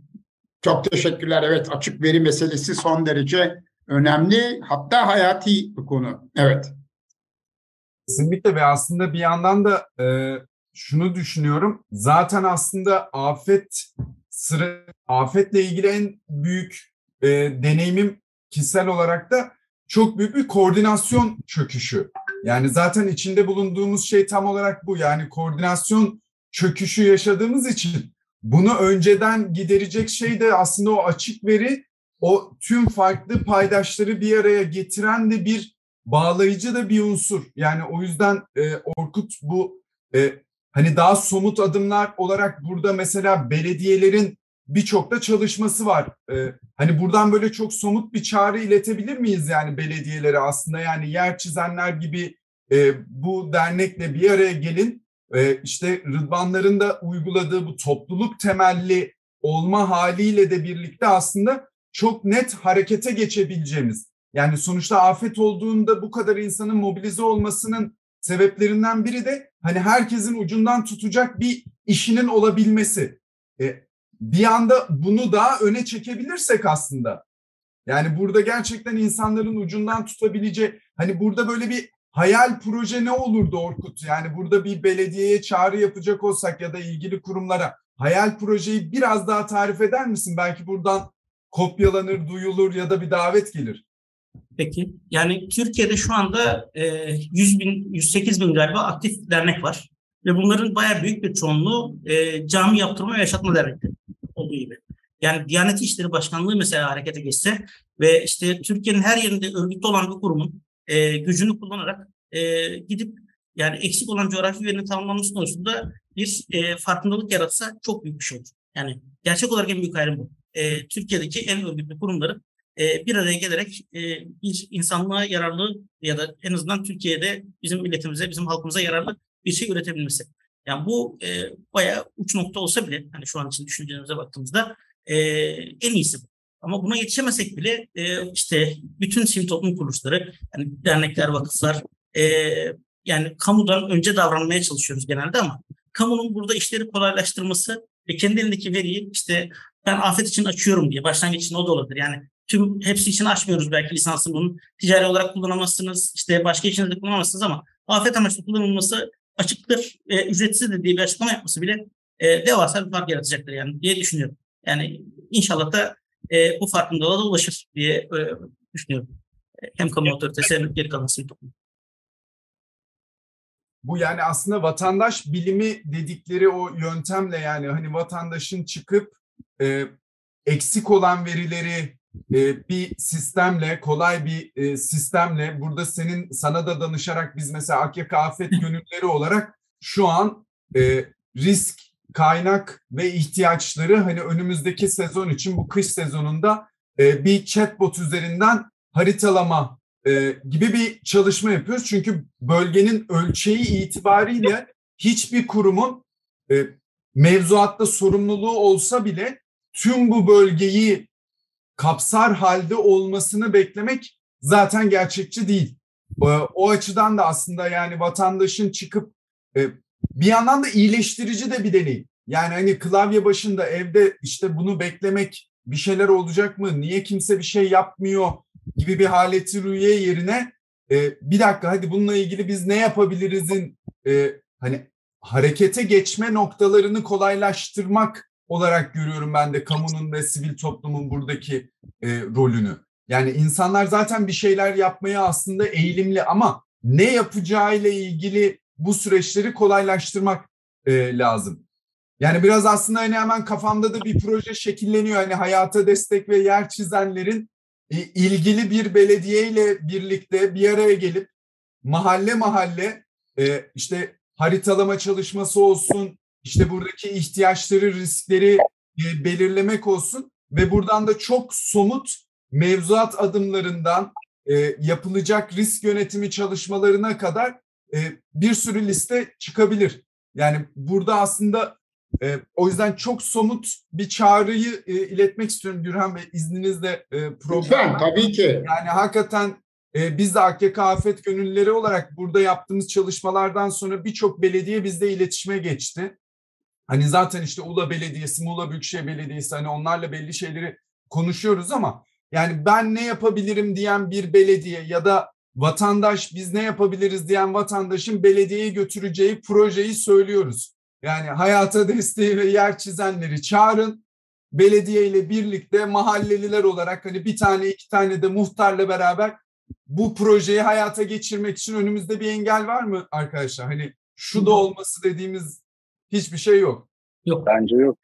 Çok teşekkürler. Evet açık veri meselesi son derece önemli hatta hayati bir konu. Evet. Kesinlikle ve aslında bir yandan da e, şunu düşünüyorum. Zaten aslında afet sıra afetle ilgili en büyük e, deneyimim kişisel olarak da çok büyük bir koordinasyon çöküşü. Yani zaten içinde bulunduğumuz şey tam olarak bu. Yani koordinasyon çöküşü yaşadığımız için bunu önceden giderecek şey de aslında o açık veri o tüm farklı paydaşları bir araya getiren de bir bağlayıcı da bir unsur. Yani o yüzden e, Orkut bu e, hani daha somut adımlar olarak burada mesela belediyelerin birçok da çalışması var. E, hani buradan böyle çok somut bir çağrı iletebilir miyiz yani belediyelere aslında yani yer çizenler gibi e, bu dernekle bir araya gelin. E, işte Rıdvanların da uyguladığı bu topluluk temelli olma haliyle de birlikte aslında çok net harekete geçebileceğimiz. Yani sonuçta afet olduğunda bu kadar insanın mobilize olmasının sebeplerinden biri de hani herkesin ucundan tutacak bir işinin olabilmesi. E, bir anda bunu daha öne çekebilirsek aslında yani burada gerçekten insanların ucundan tutabileceği hani burada böyle bir hayal proje ne olurdu Orkut? Yani burada bir belediyeye çağrı yapacak olsak ya da ilgili kurumlara hayal projeyi biraz daha tarif eder misin? Belki buradan kopyalanır, duyulur ya da bir davet gelir. Peki. Yani Türkiye'de şu anda 100 bin, 108 bin galiba aktif dernek var. Ve bunların bayağı büyük bir çoğunluğu cami yaptırma ve yaşatma dernekleri olduğu gibi. Yani Diyanet İşleri Başkanlığı mesela harekete geçse ve işte Türkiye'nin her yerinde örgütlü olan bir kurumun e, gücünü kullanarak e, gidip yani eksik olan coğrafi verinin tamamlanması konusunda bir e, farkındalık yaratsa çok büyük bir şey olur. Yani gerçek olarak en büyük ayrım bu. E, Türkiye'deki en örgütlü kurumları e, bir araya gelerek e, bir insanlığa yararlı ya da en azından Türkiye'de bizim milletimize, bizim halkımıza yararlı bir şey üretebilmesi. Yani bu e, bayağı uç nokta olsa bile hani şu an için düşüncenize baktığımızda e, en iyisi bu. Ama buna yetişemesek bile e, işte bütün sivil toplum kuruluşları, yani dernekler, vakıflar, e, yani kamudan önce davranmaya çalışıyoruz genelde ama kamunun burada işleri kolaylaştırması ve kendi elindeki veriyi işte ben afet için açıyorum diye başlangıç için o da olabilir. Yani tüm hepsi için açmıyoruz belki lisansını bunun ticari olarak kullanamazsınız işte başka işinizde kullanamazsınız ama afet amaçlı kullanılması açıktır e, ücretsizdir diye bir açıklama yapması bile e, devasa bir fark yaratacaktır yani diye düşünüyorum. Yani inşallah da e, bu farkındalığa da ulaşır diye e, düşünüyorum. Hem kamu otoritesi hem geri kalan sivil toplum. Bu yani aslında vatandaş bilimi dedikleri o yöntemle yani hani vatandaşın çıkıp e, eksik olan verileri e, bir sistemle, kolay bir e, sistemle burada senin sana da danışarak biz mesela Akyaka Afet Gönülleri olarak şu an e, risk kaynak ve ihtiyaçları hani önümüzdeki sezon için bu kış sezonunda e, bir chatbot üzerinden haritalama e, gibi bir çalışma yapıyoruz. Çünkü bölgenin ölçeği itibariyle hiçbir kurumun e, mevzuatta sorumluluğu olsa bile tüm bu bölgeyi kapsar halde olmasını beklemek zaten gerçekçi değil. O açıdan da aslında yani vatandaşın çıkıp e, bir yandan da iyileştirici de bir deneyim. Yani hani klavye başında evde işte bunu beklemek bir şeyler olacak mı? Niye kimse bir şey yapmıyor gibi bir haleti rüye yerine e, bir dakika hadi bununla ilgili biz ne yapabilirizin e, hani harekete geçme noktalarını kolaylaştırmak olarak görüyorum ben de kamunun ve sivil toplumun buradaki e, rolünü. Yani insanlar zaten bir şeyler yapmaya aslında eğilimli ama ne yapacağıyla ilgili bu süreçleri kolaylaştırmak e, lazım. Yani biraz aslında hani hemen kafamda da bir proje şekilleniyor. Hani hayata destek ve yer çizenlerin e, ilgili bir belediyeyle birlikte bir araya gelip mahalle mahalle e, işte haritalama çalışması olsun, işte buradaki ihtiyaçları, riskleri e, belirlemek olsun ve buradan da çok somut mevzuat adımlarından yapılacak risk yönetimi çalışmalarına kadar bir sürü liste çıkabilir. Yani burada aslında e, o yüzden çok somut bir çağrıyı e, iletmek istiyorum Gürhan Bey izninizle e, program. Lütfen tabii ki. Yani hakikaten e, biz de AKK Afet Gönüllüleri olarak burada yaptığımız çalışmalardan sonra birçok belediye bizde iletişime geçti. Hani zaten işte Ula Belediyesi, Muğla Büyükşehir Belediyesi hani onlarla belli şeyleri konuşuyoruz ama yani ben ne yapabilirim diyen bir belediye ya da vatandaş biz ne yapabiliriz diyen vatandaşın belediyeye götüreceği projeyi söylüyoruz. Yani hayata desteği ve yer çizenleri çağırın. Belediye ile birlikte mahalleliler olarak hani bir tane iki tane de muhtarla beraber bu projeyi hayata geçirmek için önümüzde bir engel var mı arkadaşlar? Hani şu da olması dediğimiz hiçbir şey yok. Yok. Bence yok.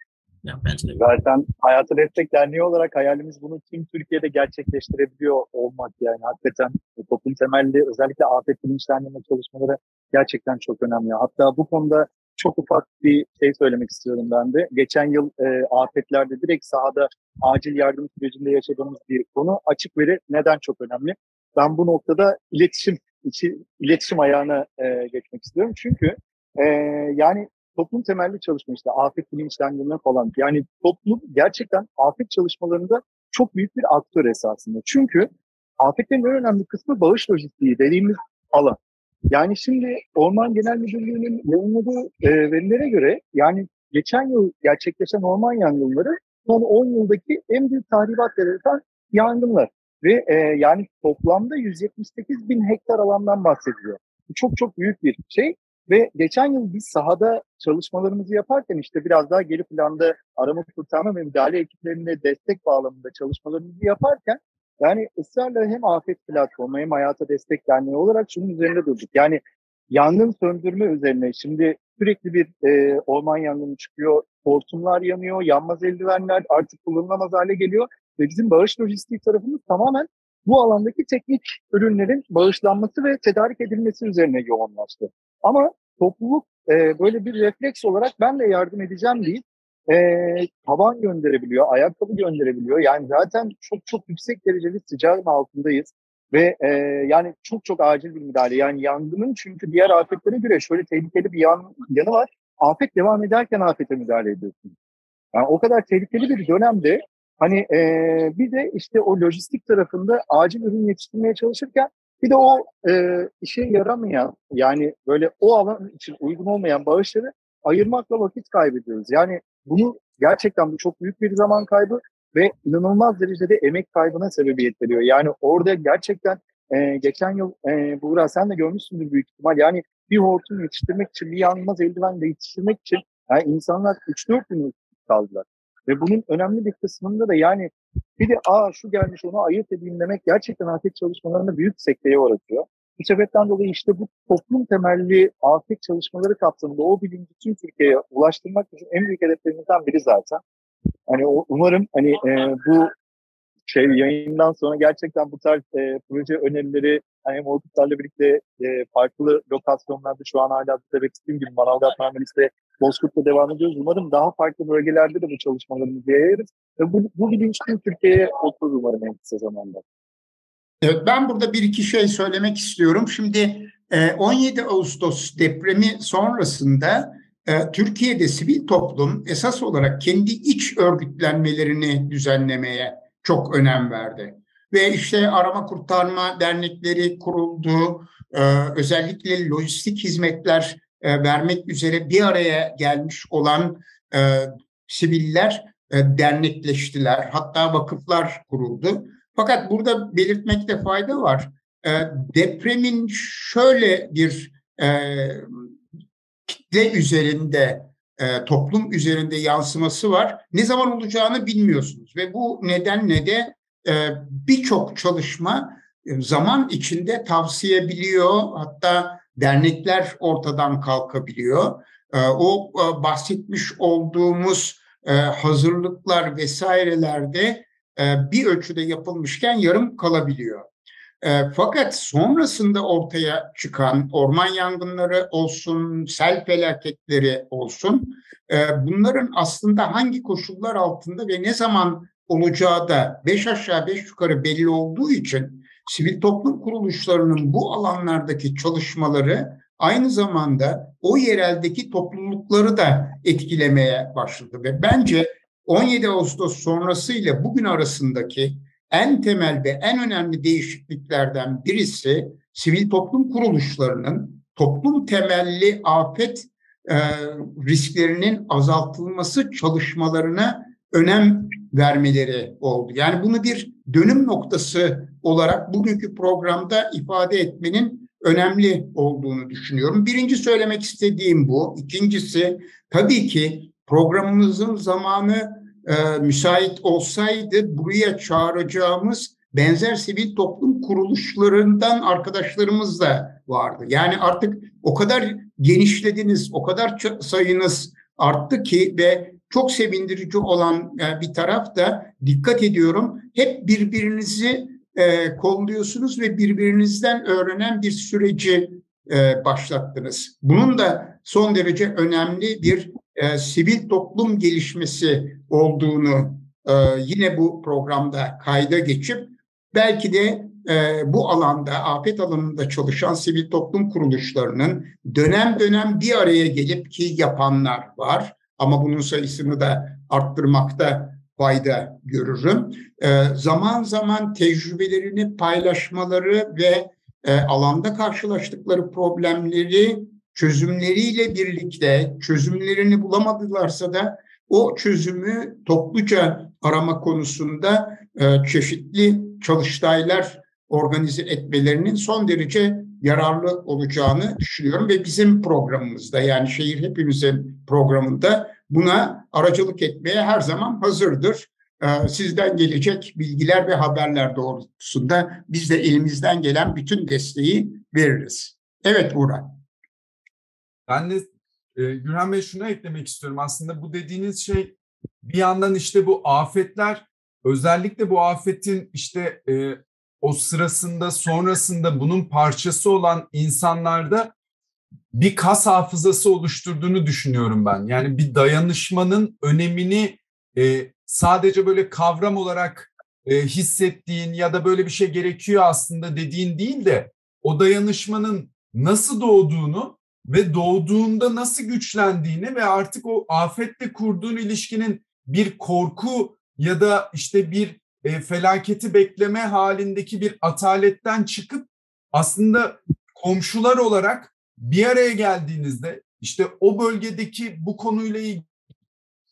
Ya, bence de. Zaten Hayata Destek Derneği olarak hayalimiz bunu tüm Türkiye'de gerçekleştirebiliyor olmak yani. Hakikaten toplum temelli özellikle afet bilinçlendirme çalışmaları gerçekten çok önemli. Hatta bu konuda çok ufak bir şey söylemek istiyorum ben de. Geçen yıl e, afetlerde direkt sahada acil yardım sürecinde yaşadığımız bir konu. Açık veri neden çok önemli? Ben bu noktada iletişim içi, iletişim ayağına e, geçmek istiyorum. Çünkü e, yani toplum temelli çalışma işte afet bilinçlendirme falan. Yani toplum gerçekten afet çalışmalarında çok büyük bir aktör esasında. Çünkü afetlerin en önemli kısmı bağış lojistiği dediğimiz alan. Yani şimdi Orman Genel Müdürlüğü'nün yayınladığı e, verilere göre yani geçen yıl gerçekleşen orman yangınları son 10 yıldaki en büyük tahribat yaratan yangınlar. Ve e, yani toplamda 178 bin hektar alandan bahsediliyor. Bu çok çok büyük bir şey. Ve geçen yıl biz sahada çalışmalarımızı yaparken işte biraz daha geri planda arama kurtarma ve müdahale ekiplerine destek bağlamında çalışmalarımızı yaparken yani ısrarla hem afet platformu hem hayata destek derneği olarak şunun üzerinde durduk. Yani yangın söndürme üzerine şimdi sürekli bir e, orman yangını çıkıyor, hortumlar yanıyor, yanmaz eldivenler artık kullanılamaz hale geliyor ve bizim bağış lojistiği tarafımız tamamen bu alandaki teknik ürünlerin bağışlanması ve tedarik edilmesi üzerine yoğunlaştı. Ama topluluk e, böyle bir refleks olarak ben de yardım edeceğim deyip e, taban gönderebiliyor, ayakkabı gönderebiliyor. Yani zaten çok çok yüksek dereceli sıcağın altındayız. Ve e, yani çok çok acil bir müdahale. Yani yangının çünkü diğer afetlere göre şöyle tehlikeli bir yan, yanı var. Afet devam ederken afete müdahale ediyorsun. Yani o kadar tehlikeli bir dönemde hani e, bir de işte o lojistik tarafında acil ürün yetiştirmeye çalışırken bir de o e, işe yaramayan yani böyle o alan için uygun olmayan bağışları ayırmakla vakit kaybediyoruz. Yani bunu gerçekten bu çok büyük bir zaman kaybı ve inanılmaz derecede emek kaybına sebebiyet veriyor. Yani orada gerçekten e, geçen yıl e, Buğra sen de görmüşsündür büyük ihtimal. Yani bir hortum yetiştirmek için, bir yanmaz eldiven de yetiştirmek için yani insanlar 3-4 gün kaldılar. Ve bunun önemli bir kısmında da yani bir de aa şu gelmiş onu ayırt edeyim demek gerçekten afet çalışmalarında büyük sekteye uğratıyor. Bu sebepten dolayı işte bu toplum temelli afet çalışmaları kapsamında o bilinci tüm Türkiye'ye ulaştırmak için en büyük hedeflerimizden biri zaten. Hani umarım hani e, bu şey yayından sonra gerçekten bu tarz e, proje önerileri hani hem Orkutlarla birlikte e, farklı lokasyonlarda şu an hala da belirttiğim gibi Manavgat Marmaris'te Bozkurt'ta devam ediyoruz. Umarım daha farklı bölgelerde de bu çalışmalarımızı yayarız. Ve bu, bu bilinç tüm Türkiye'ye oturur umarım en kısa zamanda. Evet, ben burada bir iki şey söylemek istiyorum. Şimdi 17 Ağustos depremi sonrasında Türkiye'de sivil toplum esas olarak kendi iç örgütlenmelerini düzenlemeye çok önem verdi. Ve işte arama kurtarma dernekleri kuruldu. Özellikle lojistik hizmetler vermek üzere bir araya gelmiş olan siviller dernekleştiler. Hatta vakıflar kuruldu. Fakat burada belirtmekte fayda var. E, depremin şöyle bir e, kitle üzerinde, e, toplum üzerinde yansıması var. Ne zaman olacağını bilmiyorsunuz ve bu nedenle de e, birçok çalışma e, zaman içinde tavsiye biliyor. Hatta dernekler ortadan kalkabiliyor. E, o e, bahsetmiş olduğumuz e, hazırlıklar vesairelerde e, bir ölçüde yapılmışken yarım kalabiliyor. Fakat sonrasında ortaya çıkan orman yangınları olsun, sel felaketleri olsun, bunların aslında hangi koşullar altında ve ne zaman olacağı da beş aşağı beş yukarı belli olduğu için sivil toplum kuruluşlarının bu alanlardaki çalışmaları aynı zamanda o yereldeki toplulukları da etkilemeye başladı ve bence 17 Ağustos sonrası ile bugün arasındaki en temel ve en önemli değişikliklerden birisi sivil toplum kuruluşlarının toplum temelli afet e, risklerinin azaltılması çalışmalarına önem vermeleri oldu. Yani bunu bir dönüm noktası olarak bugünkü programda ifade etmenin önemli olduğunu düşünüyorum. Birinci söylemek istediğim bu. İkincisi tabii ki programımızın zamanı e, müsait olsaydı buraya çağıracağımız benzer sivil toplum kuruluşlarından arkadaşlarımız da vardı. Yani artık o kadar genişlediniz, o kadar sayınız arttı ki ve çok sevindirici olan e, bir taraf da dikkat ediyorum hep birbirinizi e, kolluyorsunuz ve birbirinizden öğrenen bir süreci e, başlattınız. Bunun da son derece önemli bir e, sivil toplum gelişmesi olduğunu e, yine bu programda kayda geçip belki de e, bu alanda, afet alanında çalışan sivil toplum kuruluşlarının dönem dönem bir araya gelip ki yapanlar var. Ama bunun sayısını da arttırmakta fayda görürüm. E, zaman zaman tecrübelerini paylaşmaları ve e, alanda karşılaştıkları problemleri çözümleriyle birlikte çözümlerini bulamadılarsa da o çözümü topluca arama konusunda e, çeşitli çalıştaylar organize etmelerinin son derece yararlı olacağını düşünüyorum ve bizim programımızda yani şehir hepimizin programında buna aracılık etmeye her zaman hazırdır. E, sizden gelecek bilgiler ve haberler doğrultusunda biz de elimizden gelen bütün desteği veririz. Evet Uğur. Ben de e, Gürhan Bey şunu eklemek istiyorum. Aslında bu dediğiniz şey bir yandan işte bu afetler özellikle bu afetin işte e, o sırasında sonrasında bunun parçası olan insanlarda bir kas hafızası oluşturduğunu düşünüyorum ben. Yani bir dayanışmanın önemini e, sadece böyle kavram olarak e, hissettiğin ya da böyle bir şey gerekiyor aslında dediğin değil de o dayanışmanın nasıl doğduğunu ve doğduğunda nasıl güçlendiğini ve artık o afetle kurduğun ilişkinin bir korku ya da işte bir e, felaketi bekleme halindeki bir ataletten çıkıp aslında komşular olarak bir araya geldiğinizde işte o bölgedeki bu konuyla ilgili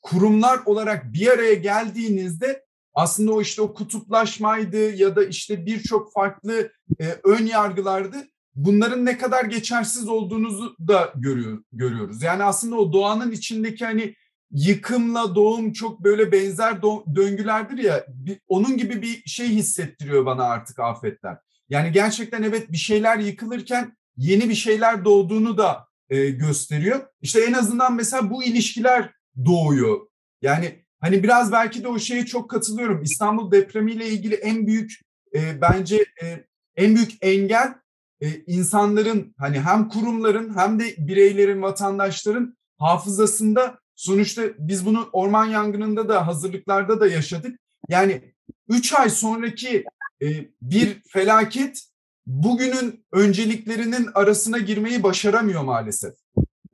kurumlar olarak bir araya geldiğinizde aslında o işte o kutuplaşmaydı ya da işte birçok farklı e, ön yargılardı bunların ne kadar geçersiz olduğunuzu da görüyor, görüyoruz. Yani aslında o doğanın içindeki hani yıkımla doğum çok böyle benzer döngülerdir ya bir, onun gibi bir şey hissettiriyor bana artık afetler. Yani gerçekten evet bir şeyler yıkılırken yeni bir şeyler doğduğunu da e, gösteriyor. İşte en azından mesela bu ilişkiler doğuyor. Yani hani biraz belki de o şeye çok katılıyorum. İstanbul depremiyle ilgili en büyük e, bence e, en büyük engel e, insanların hani hem kurumların hem de bireylerin, vatandaşların hafızasında sonuçta biz bunu orman yangınında da hazırlıklarda da yaşadık. Yani 3 ay sonraki e, bir felaket bugünün önceliklerinin arasına girmeyi başaramıyor maalesef.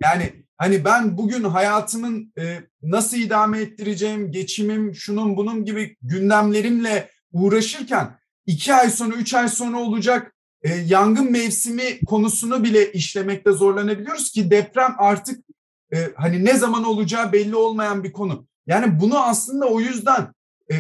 Yani hani ben bugün hayatımın e, nasıl idame ettireceğim, geçimim, şunun bunun gibi gündemlerimle uğraşırken iki ay sonra, üç ay sonra olacak e, yangın mevsimi konusunu bile işlemekte zorlanabiliyoruz ki deprem artık e, hani ne zaman olacağı belli olmayan bir konu. Yani bunu aslında o yüzden e,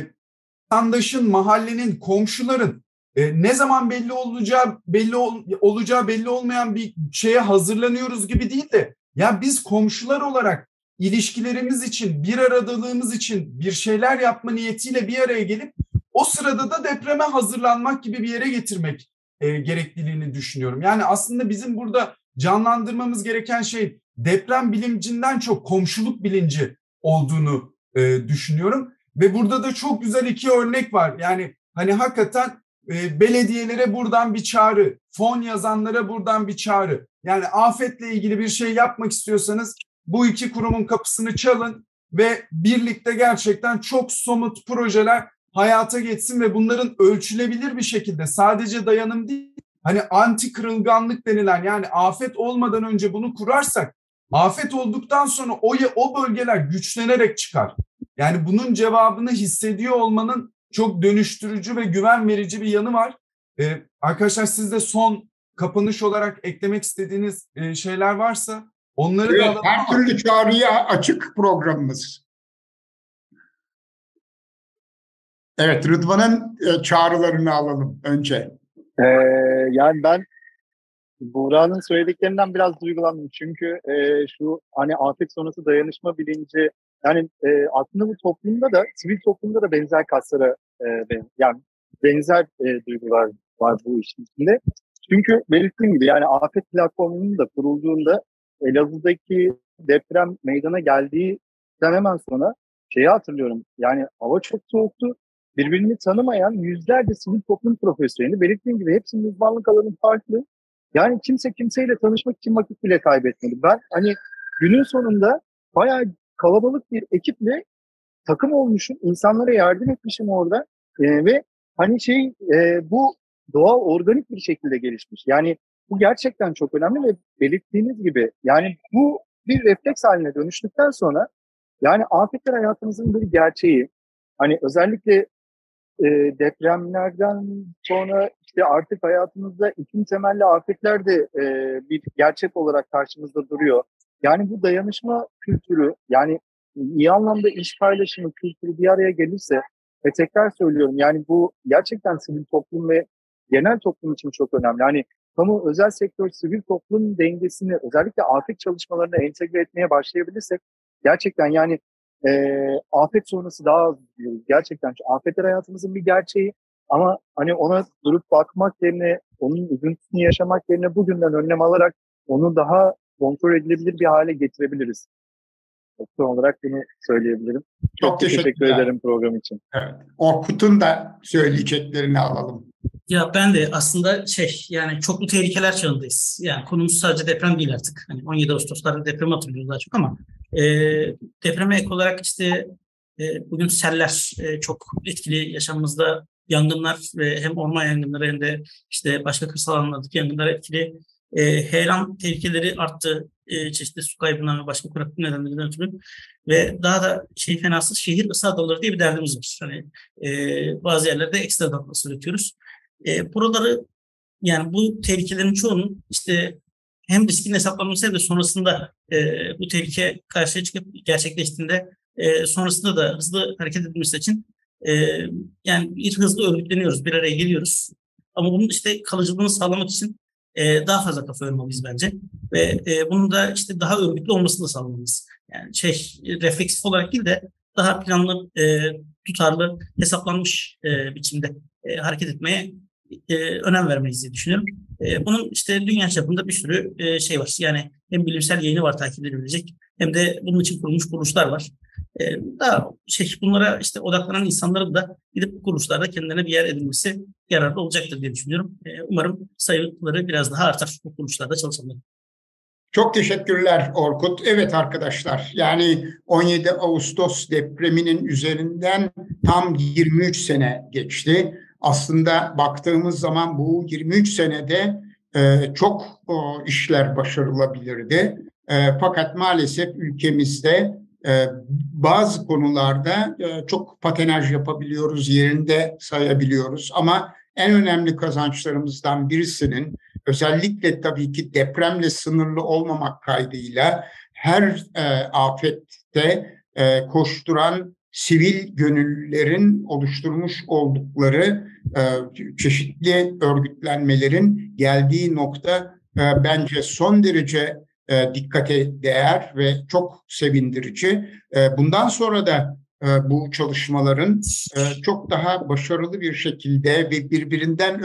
vatandaşın, mahallenin, komşuların e, ne zaman belli olacağı belli ol, olacağı belli olmayan bir şeye hazırlanıyoruz gibi değil de ya biz komşular olarak ilişkilerimiz için, bir aradalığımız için bir şeyler yapma niyetiyle bir araya gelip o sırada da depreme hazırlanmak gibi bir yere getirmek e, gerekliliğini düşünüyorum. Yani aslında bizim burada canlandırmamız gereken şey deprem bilincinden çok komşuluk bilinci olduğunu e, düşünüyorum. Ve burada da çok güzel iki örnek var. Yani hani hakikaten belediyelere buradan bir çağrı, fon yazanlara buradan bir çağrı. Yani afetle ilgili bir şey yapmak istiyorsanız bu iki kurumun kapısını çalın ve birlikte gerçekten çok somut projeler hayata geçsin ve bunların ölçülebilir bir şekilde sadece dayanım değil hani anti kırılganlık denilen yani afet olmadan önce bunu kurarsak afet olduktan sonra o o bölgeler güçlenerek çıkar. Yani bunun cevabını hissediyor olmanın çok dönüştürücü ve güven verici bir yanı var. Ee, arkadaşlar siz de son kapanış olarak eklemek istediğiniz e, şeyler varsa onları evet, da alalım. Her türlü çağrıya açık programımız. Evet, Rıdvan'ın e, çağrılarını alalım önce. Ee, yani ben Buğra'nın söylediklerinden biraz duygulandım. Çünkü e, şu hani afet sonrası dayanışma bilinci yani e, aslında bu toplumda da sivil toplumda da benzer kaslara e, yani benzer e, duygular var bu işin içinde. Çünkü belirttiğim gibi yani afet platformunun da kurulduğunda Elazığ'daki deprem meydana geldiği hemen sonra şeyi hatırlıyorum. Yani hava çok soğuktu birbirini tanımayan yüzlerce sivil toplum profesyoneli belirttiğim gibi hepsinin uzmanlık alanı farklı. Yani kimse kimseyle tanışmak için vakit bile kaybetmedi. Ben hani günün sonunda bayağı kalabalık bir ekiple takım olmuşum. insanlara yardım etmişim orada. E, ve hani şey e, bu doğa organik bir şekilde gelişmiş. Yani bu gerçekten çok önemli ve belirttiğiniz gibi yani bu bir refleks haline dönüştükten sonra yani afetler hayatımızın bir gerçeği. Hani özellikle e, depremlerden sonra işte artık hayatımızda iklim temelli afetler de e, bir gerçek olarak karşımızda duruyor. Yani bu dayanışma kültürü yani iyi anlamda iş paylaşımı kültürü bir araya gelirse ve tekrar söylüyorum yani bu gerçekten sivil toplum ve genel toplum için çok önemli. Yani kamu özel sektör sivil toplum dengesini özellikle afet çalışmalarına entegre etmeye başlayabilirsek gerçekten yani e, afet sonrası daha az diyoruz. Gerçekten afetler hayatımızın bir gerçeği ama hani ona durup bakmak yerine onun üzüntüsünü yaşamak yerine bugünden önlem alarak onu daha kontrol edilebilir bir hale getirebiliriz. Son olarak bunu söyleyebilirim. Çok, Çok teşekkür ederim program için. Evet. Orkut'un da söyleyeceklerini alalım. Ya ben de aslında şey yani çoklu tehlikeler çağındayız. Yani konumuz sadece deprem değil artık. Hani 17 Ağustos'larda deprem hatırlıyoruz daha çok ama e, depreme ek olarak işte e, bugün seller e, çok etkili yaşamımızda yangınlar ve hem orman yangınları hem de işte başka kırsal alanlardaki yangınlar etkili. E, heyelan tehlikeleri arttı e, çeşitli su kaybından ve başka kuraklık nedenlerinden ötürü. Ve daha da şey fenası şehir ısı adaları diye bir derdimiz var. Hani e, bazı yerlerde ekstra damla üretiyoruz. E, buraları yani bu tehlikelerin çoğunun işte hem riskin hesaplanması hem de sonrasında e, bu tehlike karşıya çıkıp gerçekleştiğinde e, sonrasında da hızlı hareket edilmesi için e, yani bir hızlı örgütleniyoruz, bir araya geliyoruz. Ama bunun işte kalıcılığını sağlamak için e, daha fazla kafa yormalıyız bence. Ve e, bunun da işte daha örgütlü olmasını da sağlamalıyız. Yani şey refleksif olarak değil de daha planlı, e, tutarlı, hesaplanmış e, biçimde e, hareket etmeye e, önem vermeliyiz diye düşünüyorum. E, bunun işte dünya çapında bir sürü e, şey var. Yani hem bilimsel yayını var takip edilebilecek hem de bunun için kurulmuş kuruluşlar var. E, daha şey bunlara işte odaklanan insanların da gidip bu kuruluşlarda kendilerine bir yer edinmesi yararlı olacaktır diye düşünüyorum. E, umarım sayıları biraz daha artar bu kuruluşlarda çalışanların. Çok teşekkürler Orkut. Evet arkadaşlar yani 17 Ağustos depreminin üzerinden tam 23 sene geçti aslında baktığımız zaman bu 23 senede e, çok işler başarılabilirdi. E, fakat maalesef ülkemizde e, bazı konularda e, çok patenaj yapabiliyoruz, yerinde sayabiliyoruz. Ama en önemli kazançlarımızdan birisinin özellikle tabii ki depremle sınırlı olmamak kaydıyla her afette koşturan sivil gönüllülerin oluşturmuş oldukları çeşitli örgütlenmelerin geldiği nokta bence son derece e, dikkate değer ve çok sevindirici. E, bundan sonra da e, bu çalışmaların e, çok daha başarılı bir şekilde ve birbirinden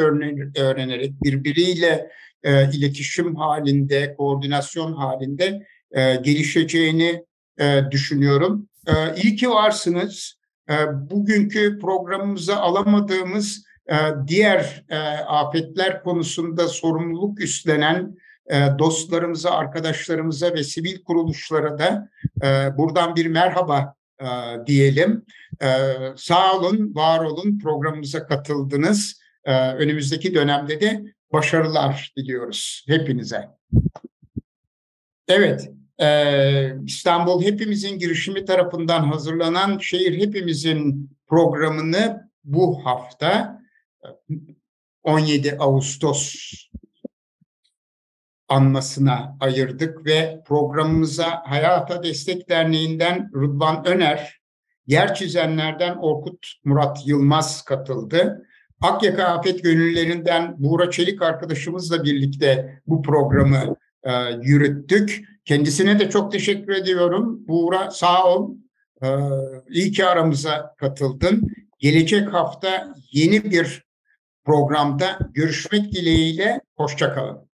öğrenerek birbiriyle e, iletişim halinde, koordinasyon halinde e, gelişeceğini e, düşünüyorum. E, iyi ki varsınız. E, bugünkü programımıza alamadığımız e, diğer e, afetler konusunda sorumluluk üstlenen dostlarımıza, arkadaşlarımıza ve sivil kuruluşlara da buradan bir merhaba diyelim. Sağ olun, var olun, programımıza katıldınız. Önümüzdeki dönemde de başarılar diliyoruz hepinize. Evet, İstanbul Hepimizin girişimi tarafından hazırlanan Şehir Hepimizin programını bu hafta 17 Ağustos anmasına ayırdık ve programımıza Hayata Destek Derneği'nden Rıdvan Öner, yer çizenlerden Orkut Murat Yılmaz katıldı. Akyaka Afet Gönüllerinden Buğra Çelik arkadaşımızla birlikte bu programı e, yürüttük. Kendisine de çok teşekkür ediyorum. Buğra sağ ol. E, iyi ki aramıza katıldın. Gelecek hafta yeni bir programda görüşmek dileğiyle. Hoşçakalın.